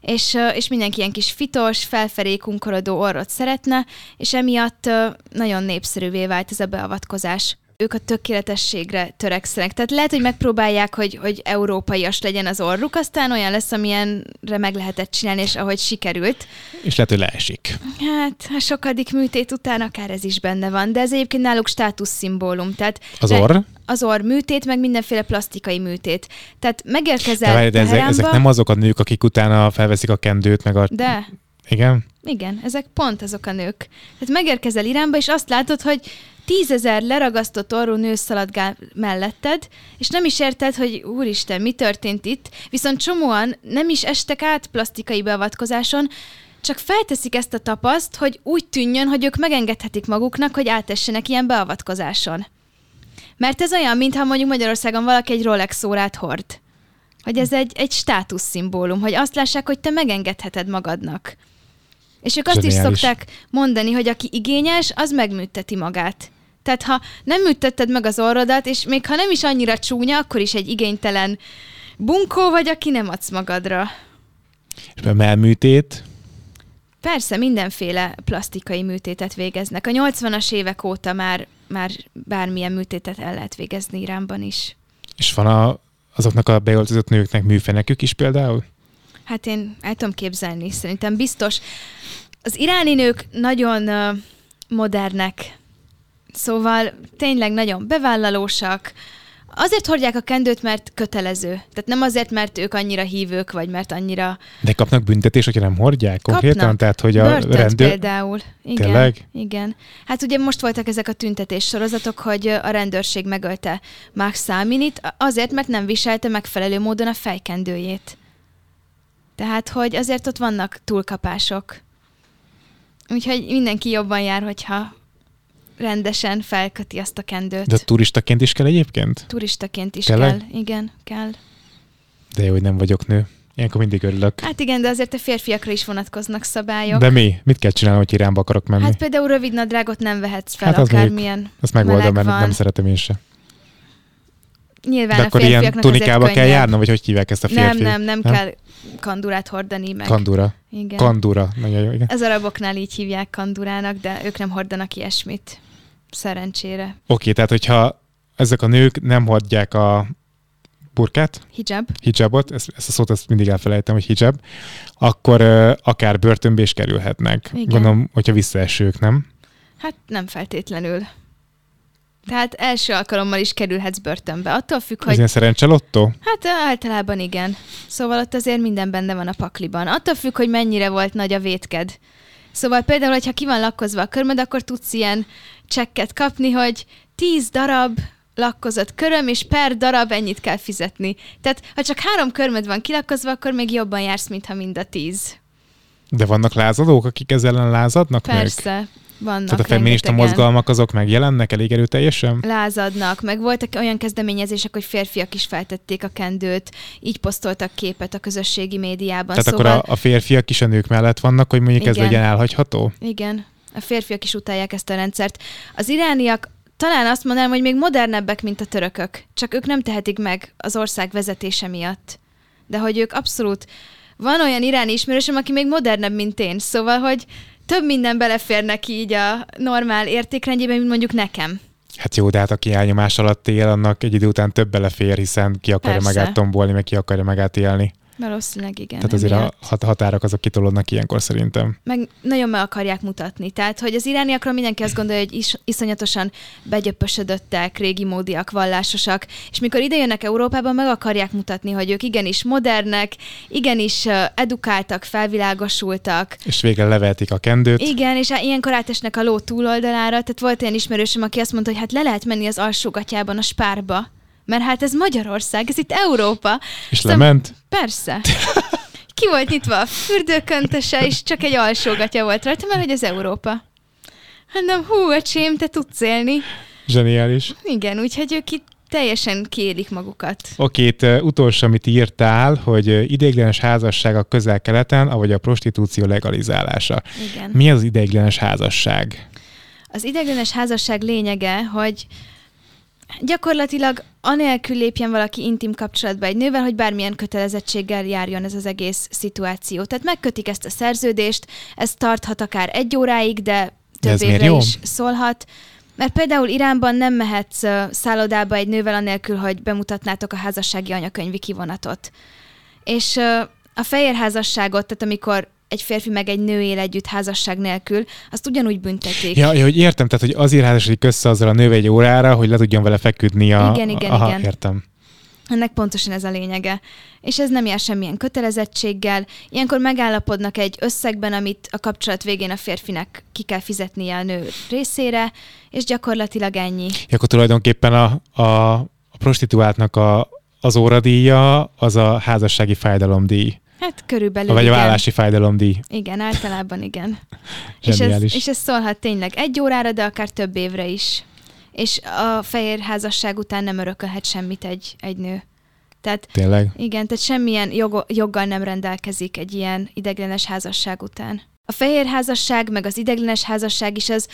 és, és mindenki ilyen kis fitos, felfelé kunkorodó orrot szeretne, és emiatt nagyon népszerűvé vált ez a beavatkozás ők a tökéletességre törekszenek. Tehát lehet, hogy megpróbálják, hogy, hogy európaias legyen az orruk, aztán olyan lesz, amilyenre meg lehetett csinálni, és ahogy sikerült. És lehet, hogy leesik. Hát, a sokadik műtét után akár ez is benne van, de ez egyébként náluk státuszszimbólum. Tehát az orr? Az orr műtét, meg mindenféle plastikai műtét. Tehát megérkezel de, de ezek, ezek nem azok a nők, akik utána felveszik a kendőt, meg a... De. Igen? Igen, ezek pont azok a nők. Tehát megérkezel Iránba, és azt látod, hogy tízezer leragasztott orrú nő szaladgál melletted, és nem is érted, hogy úristen, mi történt itt, viszont csomóan nem is estek át plastikai beavatkozáson, csak felteszik ezt a tapaszt, hogy úgy tűnjön, hogy ők megengedhetik maguknak, hogy átessenek ilyen beavatkozáson. Mert ez olyan, mintha mondjuk Magyarországon valaki egy Rolex órát hord. Hogy ez egy, egy státuszszimbólum, hogy azt lássák, hogy te megengedheted magadnak. És ők azt Zseniális. is szokták mondani, hogy aki igényes, az megműteti magát. Tehát ha nem műtetted meg az orrodat, és még ha nem is annyira csúnya, akkor is egy igénytelen bunkó vagy, aki nem adsz magadra. És a melműtét? Persze, mindenféle plastikai műtétet végeznek. A 80-as évek óta már, már bármilyen műtétet el lehet végezni Iránban is. És van a, azoknak a beöltözött nőknek műfenekük is például? Hát én el tudom képzelni, szerintem biztos. Az iráni nők nagyon uh, modernek, szóval tényleg nagyon bevállalósak, Azért hordják a kendőt, mert kötelező. Tehát nem azért, mert ők annyira hívők, vagy mert annyira... De kapnak büntetés, hogyha nem hordják konkrétan? Kapnak. Tehát, hogy a Börtönt rendőr... például. Igen, Tényleg? Igen. Hát ugye most voltak ezek a tüntetés sorozatok, hogy a rendőrség megölte Max Száminit, azért, mert nem viselte megfelelő módon a fejkendőjét. Tehát, hogy azért ott vannak túlkapások. Úgyhogy mindenki jobban jár, hogyha rendesen felköti azt a kendőt. De turistaként is kell egyébként? Turistaként is Tényleg? kell, igen, kell. De jó, hogy nem vagyok nő. Ilyenkor mindig örülök. Hát igen, de azért a férfiakra is vonatkoznak szabályok. De mi? Mit kell csinálni, hogy Iránba akarok menni? Hát például rövid nadrágot nem vehetsz fel, hát akármilyen Azt megoldom, mert nem szeretem én se. Nyilván De akkor ilyen tunikába kell járnom, vagy hogy hívják ezt a férfi? Nem, nem, nem, nem? kell kandurát hordani meg. Kandura. Igen. Kandura. Nagyon jó, igen. Az araboknál így hívják kandurának, de ők nem hordanak ilyesmit. Szerencsére. Oké, okay, tehát hogyha ezek a nők nem hordják a burkát, hijab. hijabot, ezt, ezt a szót ezt mindig elfelejtem, hogy hijab, akkor uh, akár börtönbe is kerülhetnek. Igen. Gondolom, hogyha visszaesők, nem? Hát nem feltétlenül. Tehát első alkalommal is kerülhetsz börtönbe. Attól függ, hogy... Ez ilyen szerencselottó? Hát általában igen. Szóval ott azért minden benne van a pakliban. Attól függ, hogy mennyire volt nagy a vétked. Szóval például, hogyha ki van lakkozva a körmöd, akkor tudsz ilyen csekket kapni, hogy 10 darab lakkozott köröm, és per darab ennyit kell fizetni. Tehát, ha csak három körmöd van kilakkozva, akkor még jobban jársz, mintha mind a tíz. De vannak lázadók, akik ezzel ellen lázadnak Persze. Meg? Vannak Tehát a feminista rengetegen. mozgalmak azok megjelennek elég erőteljesen? Lázadnak, meg voltak olyan kezdeményezések, hogy férfiak is feltették a kendőt, így posztoltak képet a közösségi médiában. Tehát szóval... akkor a, a férfiak is a nők mellett vannak, hogy mondjuk Igen. ez legyen elhagyható? Igen, a férfiak is utálják ezt a rendszert. Az irániak talán azt mondanám, hogy még modernebbek, mint a törökök. Csak ők nem tehetik meg az ország vezetése miatt. De hogy ők abszolút... Van olyan iráni ismerősöm, aki még modernebb, mint én. Szóval, hogy több minden belefér neki így a normál értékrendjében, mint mondjuk nekem. Hát jó, de hát aki elnyomás alatt él, annak egy idő után több belefér, hiszen ki akarja Persze. magát tombolni, meg ki akarja magát élni. Valószínűleg igen. Tehát azért a határok azok kitolódnak ilyenkor szerintem. Meg nagyon meg akarják mutatni. Tehát, hogy az irániakról mindenki azt gondolja, hogy is, iszonyatosan begyöpösödöttek, régi módiak, vallásosak, és mikor ide jönnek Európába, meg akarják mutatni, hogy ők igenis modernek, igenis edukáltak, felvilágosultak. És végre levehetik a kendőt. Igen, és ilyenkor átesnek a ló túloldalára. Tehát volt olyan ismerősöm, aki azt mondta, hogy hát le lehet menni az alsógatjában a spárba mert hát ez Magyarország, ez itt Európa. És szóval, lement? Persze. Ki volt nyitva a fürdőköntese, és csak egy alsógatja volt rajta, mert hogy ez Európa. Hanem, hú, öcsém, te tudsz élni. Zseniális. Igen, úgyhogy ők itt teljesen kérik magukat. Oké, itt uh, utolsó, amit írtál, hogy uh, ideiglenes házasság a közel-keleten, avagy a prostitúció legalizálása. Igen. Mi az ideiglenes házasság? Az ideiglenes házasság lényege, hogy gyakorlatilag anélkül lépjen valaki intim kapcsolatba egy nővel, hogy bármilyen kötelezettséggel járjon ez az egész szituáció. Tehát megkötik ezt a szerződést, ez tarthat akár egy óráig, de több ez évre is szólhat. Mert például Iránban nem mehetsz szállodába egy nővel anélkül, hogy bemutatnátok a házassági anyakönyvi kivonatot. És a fehér házasságot, tehát amikor egy férfi meg egy nő él együtt házasság nélkül, azt ugyanúgy büntetik. Ja, ja hogy értem, tehát hogy azért házasodik össze azzal a nővel egy órára, hogy le tudjon vele feküdni a... Igen, igen, Aha, igen. értem. Ennek pontosan ez a lényege. És ez nem jár semmilyen kötelezettséggel. Ilyenkor megállapodnak egy összegben, amit a kapcsolat végén a férfinek ki kell fizetnie a nő részére, és gyakorlatilag ennyi. Ja, akkor tulajdonképpen a, a, a prostituáltnak a, az óradíja az a házassági fájdalomdíj. Hát körülbelül Vagy igen. a vállási fájdalomdíj. Igen, általában igen. és, ez, és ez szólhat tényleg egy órára, de akár több évre is. És a fehér házasság után nem örökölhet semmit egy, egy nő. Tehát, Tényleg? Igen, tehát semmilyen jog, joggal nem rendelkezik egy ilyen ideglenes házasság után. A fehér házasság, meg az ideglenes házasság is az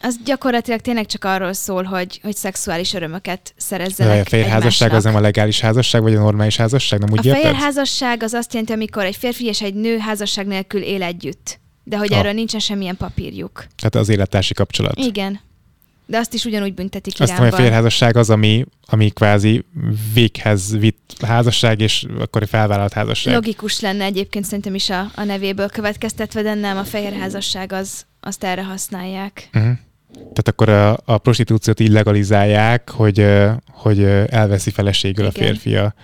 az gyakorlatilag tényleg csak arról szól, hogy, hogy szexuális örömöket szerezzenek De a fehér házasság az nem a legális házasság, vagy a normális házasság? Nem úgy a érted? fehér házasság az azt jelenti, amikor egy férfi és egy nő házasság nélkül él együtt. De hogy ah. erről nincsen semmilyen papírjuk. Tehát az élettársi kapcsolat. Igen. De azt is ugyanúgy büntetik Azt hogy a félházasság az, ami, ami kvázi véghez vitt házasság, és akkor felvállalt házasság. Logikus lenne egyébként szerintem is a, a nevéből következtetve, de nem, a fehér házasság az, azt erre használják. Uh-huh. Tehát akkor a, a prostitúciót így legalizálják, hogy, hogy elveszi feleségül Igen. a férfi a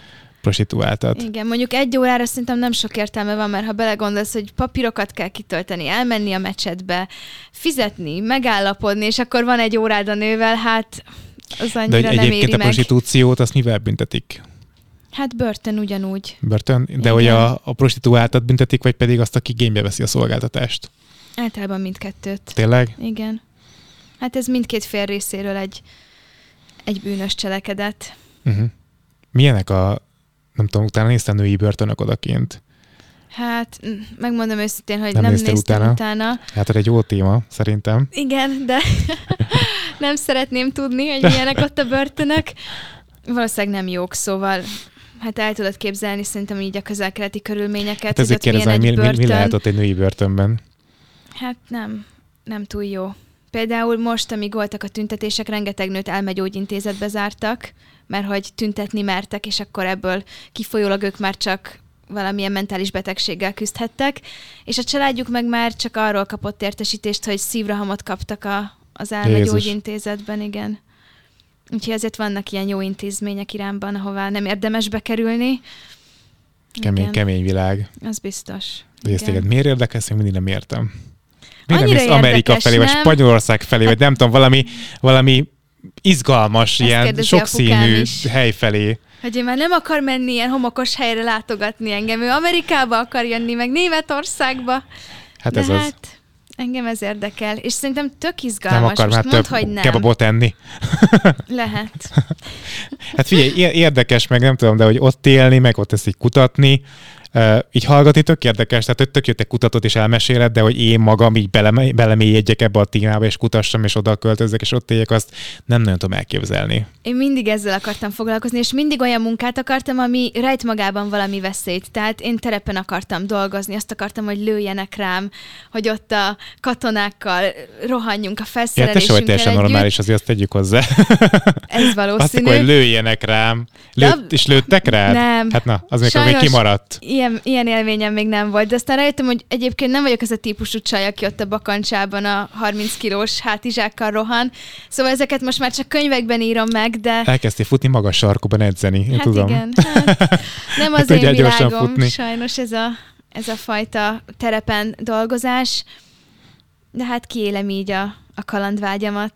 prostituáltat. Igen, mondjuk egy órára szerintem nem sok értelme van, mert ha belegondolsz, hogy papírokat kell kitölteni, elmenni a mecsetbe, fizetni, megállapodni, és akkor van egy órád a nővel, hát az annyira De nem éri a prostitúciót azt mivel büntetik? Hát börtön ugyanúgy. Börtön? De Igen. hogy a, a prostituáltat büntetik, vagy pedig azt, aki igénybe veszi a szolgáltatást? Általában mindkettőt. Tényleg? Igen. Hát ez mindkét fél részéről egy, egy bűnös cselekedet. Uh-huh. Milyenek a, nem tudom, utána néztem női börtönök odakint? Hát, megmondom őszintén, hogy nem, nem néztem utána. utána. Hát ez egy jó téma, szerintem. Igen, de nem szeretném tudni, hogy milyenek ott a börtönök. Valószínűleg nem jók, szóval hát el tudod képzelni szerintem így a közel-keleti körülményeket. Hát ezért kérdezem, mi, mi, mi lehet ott egy női börtönben? Hát nem, nem túl jó. Például most, amíg voltak a tüntetések, rengeteg nőt elmegyógyintézetbe zártak, mert hogy tüntetni mertek, és akkor ebből kifolyólag ők már csak valamilyen mentális betegséggel küzdhettek, és a családjuk meg már csak arról kapott értesítést, hogy szívrohamot kaptak a, az elmegyógyintézetben, igen. Úgyhogy ezért vannak ilyen jó intézmények Iránban, ahová nem érdemes bekerülni. Kemény, igen. kemény világ. Az biztos. De ezt téged miért érdekes, én mindig nem értem. Nem Amerika felé, nem? vagy Spanyolország felé, vagy nem tudom, valami, valami izgalmas, Ezt ilyen sokszínű hely felé. Hogy én már nem akar menni ilyen homokos helyre látogatni engem. Ő Amerikába akar jönni, meg Németországba. Hát De ez hát, az. Engem ez érdekel, és szerintem tök izgalmas. Nem akar már mondd, hogy nem. kebabot enni. Lehet. hát figyelj, érdekes, meg nem tudom, de hogy ott élni, meg ott ezt így kutatni, így hallgatni tök érdekes, tehát tök jöttek kutatót és elmeséled, de hogy én magam így beleme, belemélyedjek ebbe a témába, és kutassam, és oda költözök, és ott éljek, azt nem nagyon tudom elképzelni. Én mindig ezzel akartam foglalkozni, és mindig olyan munkát akartam, ami rejt magában valami veszélyt. Tehát én terepen akartam dolgozni, azt akartam, hogy lőjenek rám, hogy ott a katonákkal rohanjunk a felszerelésünkkel ja, te teljesen normális, azért azt tegyük hozzá. Ez valószínű. Azt hogy lőjenek rám. Lőtt, de, és lőttek rá? Nem. Hát na, az még, még kimaradt. Ilyen, ilyen élményem még nem volt, de aztán rájöttem, hogy egyébként nem vagyok ez a típusú csaj, aki ott a bakancsában a 30 kilós hátizsákkal rohan. Szóval ezeket most már csak könyvekben írom meg, de... Elkezdtél futni magas sarkuban edzeni, én hát tudom. igen, hát nem az hát, én világom, futni. sajnos ez a, ez a fajta terepen dolgozás, de hát kiélem így a, a kalandvágyamat.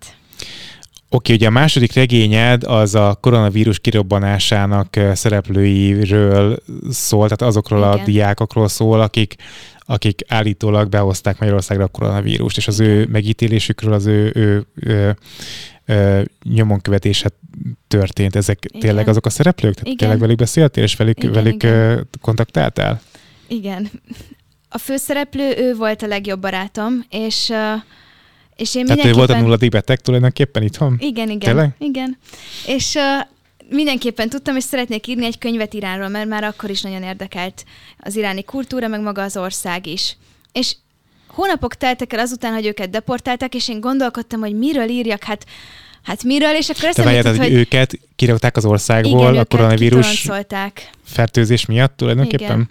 Oké, ugye a második regényed az a koronavírus kirobbanásának szereplőiről szól, tehát azokról Igen. a diákokról szól, akik, akik állítólag behozták Magyarországra a koronavírust, és az ő megítélésükről, az ő, ő, ő, ő nyomonkövetése történt. Ezek igen. tényleg azok a szereplők? Tehát igen. tényleg velük beszéltél, és velük, igen, velük igen. kontaktáltál? Igen. A főszereplő, ő volt a legjobb barátom, és uh, és én Tehát ő volt a nulladik beteg tulajdonképpen itthon? Igen, igen. Tényleg? Igen. És uh, mindenképpen tudtam, és szeretnék írni egy könyvet Iránról, mert már akkor is nagyon érdekelt az iráni kultúra, meg maga az ország is. És hónapok teltek el azután, hogy őket deportálták, és én gondolkodtam, hogy miről írjak, hát Hát miről, és akkor ezt jutott, hogy... őket kirakták az országból igen, a koronavírus fertőzés miatt tulajdonképpen? Igen.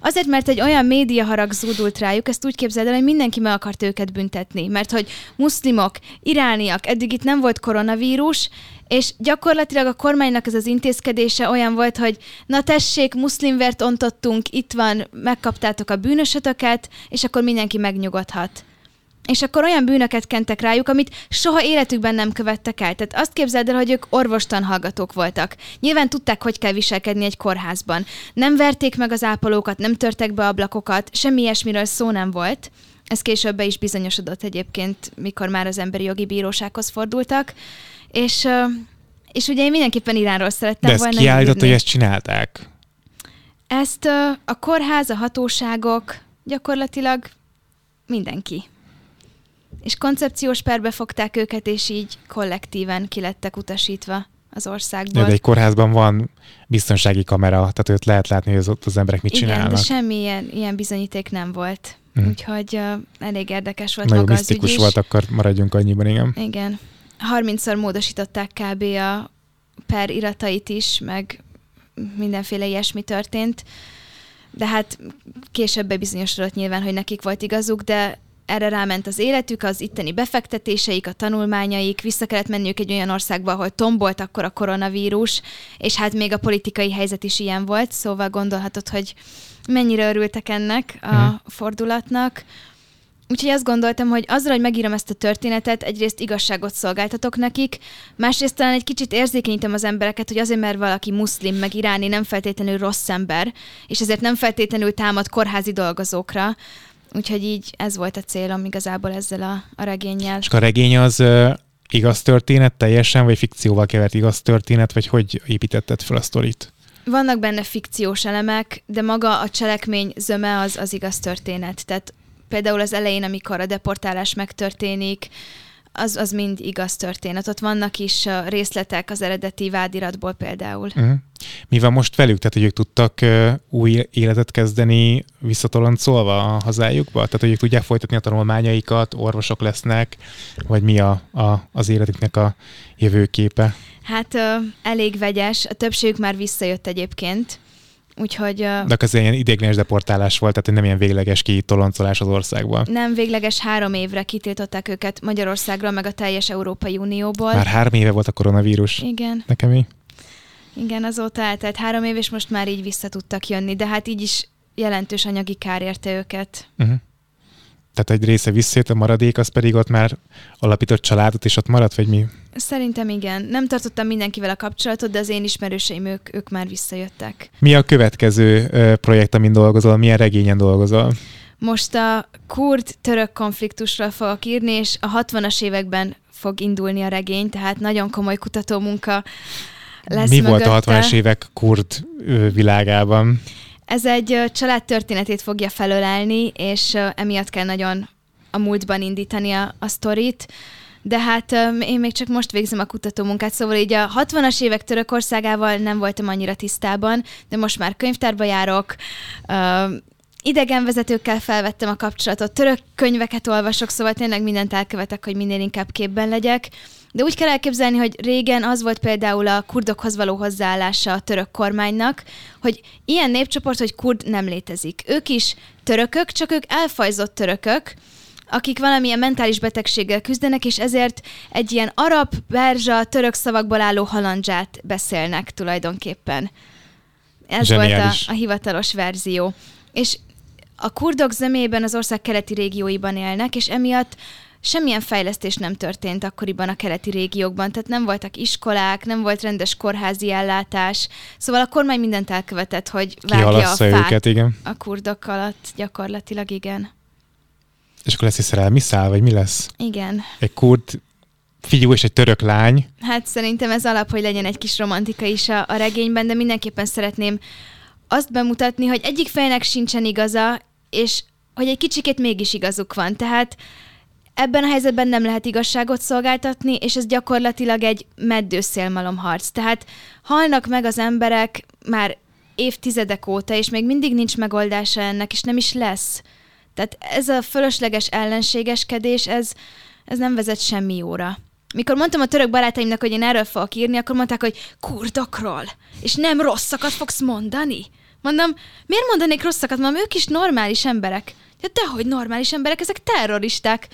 Azért, mert egy olyan média harag zúdult rájuk, ezt úgy képzeld el, hogy mindenki meg akart őket büntetni. Mert hogy muszlimok, irániak, eddig itt nem volt koronavírus, és gyakorlatilag a kormánynak ez az intézkedése olyan volt, hogy na tessék, muszlimvert ontottunk, itt van, megkaptátok a bűnösötöket, és akkor mindenki megnyugodhat és akkor olyan bűnöket kentek rájuk, amit soha életükben nem követtek el. Tehát azt képzeld el, hogy ők orvostan hallgatók voltak. Nyilván tudták, hogy kell viselkedni egy kórházban. Nem verték meg az ápolókat, nem törtek be ablakokat, semmi ilyesmiről szó nem volt. Ez később be is bizonyosodott egyébként, mikor már az emberi jogi bírósághoz fordultak. És, és ugye én mindenképpen Iránról szerettem De volna ezt kiállított, hogy ezt csinálták? Ezt a kórház, a hatóságok, gyakorlatilag mindenki és koncepciós perbe fogták őket, és így kollektíven kilettek utasítva az országból. De egy kórházban van biztonsági kamera, tehát őt lehet látni, hogy ott az emberek mit Igen, csinálnak. de semmi ilyen, ilyen bizonyíték nem volt. Mm. Úgyhogy uh, elég érdekes volt Nagyon maga misztikus volt, akkor maradjunk annyiban, igen. Igen. 30-szor módosították kb. a per iratait is, meg mindenféle ilyesmi történt. De hát később bebizonyosodott nyilván, hogy nekik volt igazuk, de erre ráment az életük, az itteni befektetéseik, a tanulmányaik, vissza kellett menniük egy olyan országba, ahol tombolt akkor a koronavírus, és hát még a politikai helyzet is ilyen volt, szóval gondolhatod, hogy mennyire örültek ennek a hmm. fordulatnak. Úgyhogy azt gondoltam, hogy azzal, hogy megírom ezt a történetet, egyrészt igazságot szolgáltatok nekik, másrészt talán egy kicsit érzékenyítem az embereket, hogy azért, mert valaki muszlim, meg iráni nem feltétlenül rossz ember, és ezért nem feltétlenül támad kórházi dolgozókra, Úgyhogy így ez volt a célom igazából ezzel a, a regényel. És a regény az igaz történet teljesen, vagy fikcióval kevert igaz történet, vagy hogy építetted fel a sztorit? Vannak benne fikciós elemek, de maga a cselekmény zöme az, az igaz történet. Tehát például az elején, amikor a deportálás megtörténik, az, az mind igaz történet. Ott vannak is részletek az eredeti vádiratból például. Uh-huh. Mi van most velük? Tehát, hogy ők tudtak új életet kezdeni visszatoloncolva a hazájukba? Tehát, hogy ők tudják folytatni a tanulmányaikat, orvosok lesznek, vagy mi a, a, az életüknek a jövőképe? Hát elég vegyes. A többségük már visszajött egyébként. Úgyhogy... De az ilyen ideiglenes deportálás volt, tehát nem ilyen végleges kitoloncolás az országból. Nem végleges, három évre kitiltották őket Magyarországról, meg a teljes Európai Unióból. Már három éve volt a koronavírus. Igen. Nekem mi? Igen, azóta eltelt három év, és most már így vissza tudtak jönni, de hát így is jelentős anyagi kár érte őket. Uh-huh. Tehát egy része visszajött, a maradék az pedig ott már alapított családot, és ott maradt, vagy mi? Szerintem igen. Nem tartottam mindenkivel a kapcsolatot, de az én ismerőseim, ők, ők már visszajöttek. Mi a következő projekt, amin dolgozol? Milyen regényen dolgozol? Most a kurd-török konfliktusról fogok írni, és a 60-as években fog indulni a regény, tehát nagyon komoly kutató munka lesz Mi mögötte. volt a 60-as évek kurd világában? Ez egy családtörténetét fogja felölelni, és emiatt kell nagyon a múltban indítani a, a sztorit de hát én még csak most végzem a kutatómunkát, szóval így a 60-as évek Törökországával nem voltam annyira tisztában, de most már könyvtárba járok, idegenvezetőkkel felvettem a kapcsolatot, török könyveket olvasok, szóval tényleg mindent elkövetek, hogy minél inkább képben legyek. De úgy kell elképzelni, hogy régen az volt például a kurdokhoz való hozzáállása a török kormánynak, hogy ilyen népcsoport, hogy kurd nem létezik. Ők is törökök, csak ők elfajzott törökök, akik valamilyen mentális betegséggel küzdenek, és ezért egy ilyen arab, berzsa, török szavakból álló halandzsát beszélnek tulajdonképpen. Ez Zseniális. volt a, a hivatalos verzió. És a kurdok zömében az ország keleti régióiban élnek, és emiatt semmilyen fejlesztés nem történt akkoriban a keleti régiókban, tehát nem voltak iskolák, nem volt rendes kórházi ellátás, szóval a kormány mindent elkövetett, hogy vágja a fát őket, igen. a kurdok alatt gyakorlatilag, igen. És akkor lesz egy szerelmi szál, vagy mi lesz? Igen. Egy kurd fiú és egy török lány. Hát szerintem ez alap, hogy legyen egy kis romantika is a, a regényben, de mindenképpen szeretném azt bemutatni, hogy egyik fejnek sincsen igaza, és hogy egy kicsikét mégis igazuk van. Tehát ebben a helyzetben nem lehet igazságot szolgáltatni, és ez gyakorlatilag egy meddőszélmalomharc. Tehát halnak meg az emberek már évtizedek óta, és még mindig nincs megoldása ennek, és nem is lesz. Tehát ez a fölösleges ellenségeskedés, ez, ez nem vezet semmi jóra. Mikor mondtam a török barátaimnak, hogy én erről fogok írni, akkor mondták, hogy kurdokról, és nem rosszakat fogsz mondani. Mondom, miért mondanék rosszakat? Mondom, ők is normális emberek. Ja, dehogy normális emberek, ezek terroristák.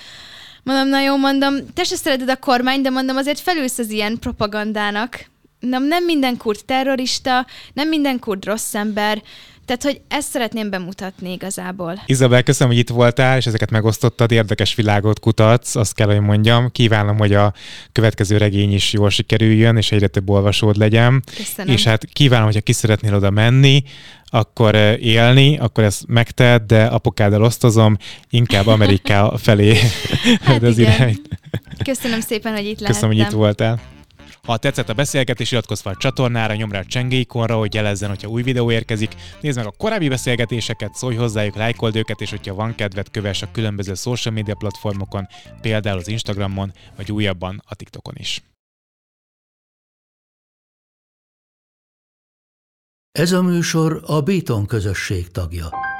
Mondom, na jó, mondom, te se szereted a kormány, de mondom, azért felülsz az ilyen propagandának. Nem, nem minden kurd terrorista, nem minden kurd rossz ember, tehát, hogy ezt szeretném bemutatni igazából. Izabel, köszönöm, hogy itt voltál, és ezeket megosztottad, érdekes világot kutatsz, azt kell, hogy mondjam. Kívánom, hogy a következő regény is jól sikerüljön, és egyre több olvasód legyen. Köszönöm. És hát kívánom, hogyha ki szeretnél oda menni, akkor eh, élni, akkor ezt megtehet, de apukáddal osztozom, inkább Ameriká felé hát az irány. Köszönöm szépen, hogy itt lehettem. Köszönöm, hogy itt voltál. Ha tetszett a beszélgetés, iratkozz fel a csatornára, nyomd rá a csengéikonra, hogy jelezzen, hogyha új videó érkezik. Nézd meg a korábbi beszélgetéseket, szólj hozzájuk, lájkold őket, és hogyha van kedved, kövess a különböző social media platformokon, például az Instagramon, vagy újabban a TikTokon is. Ez a műsor a Béton közösség tagja.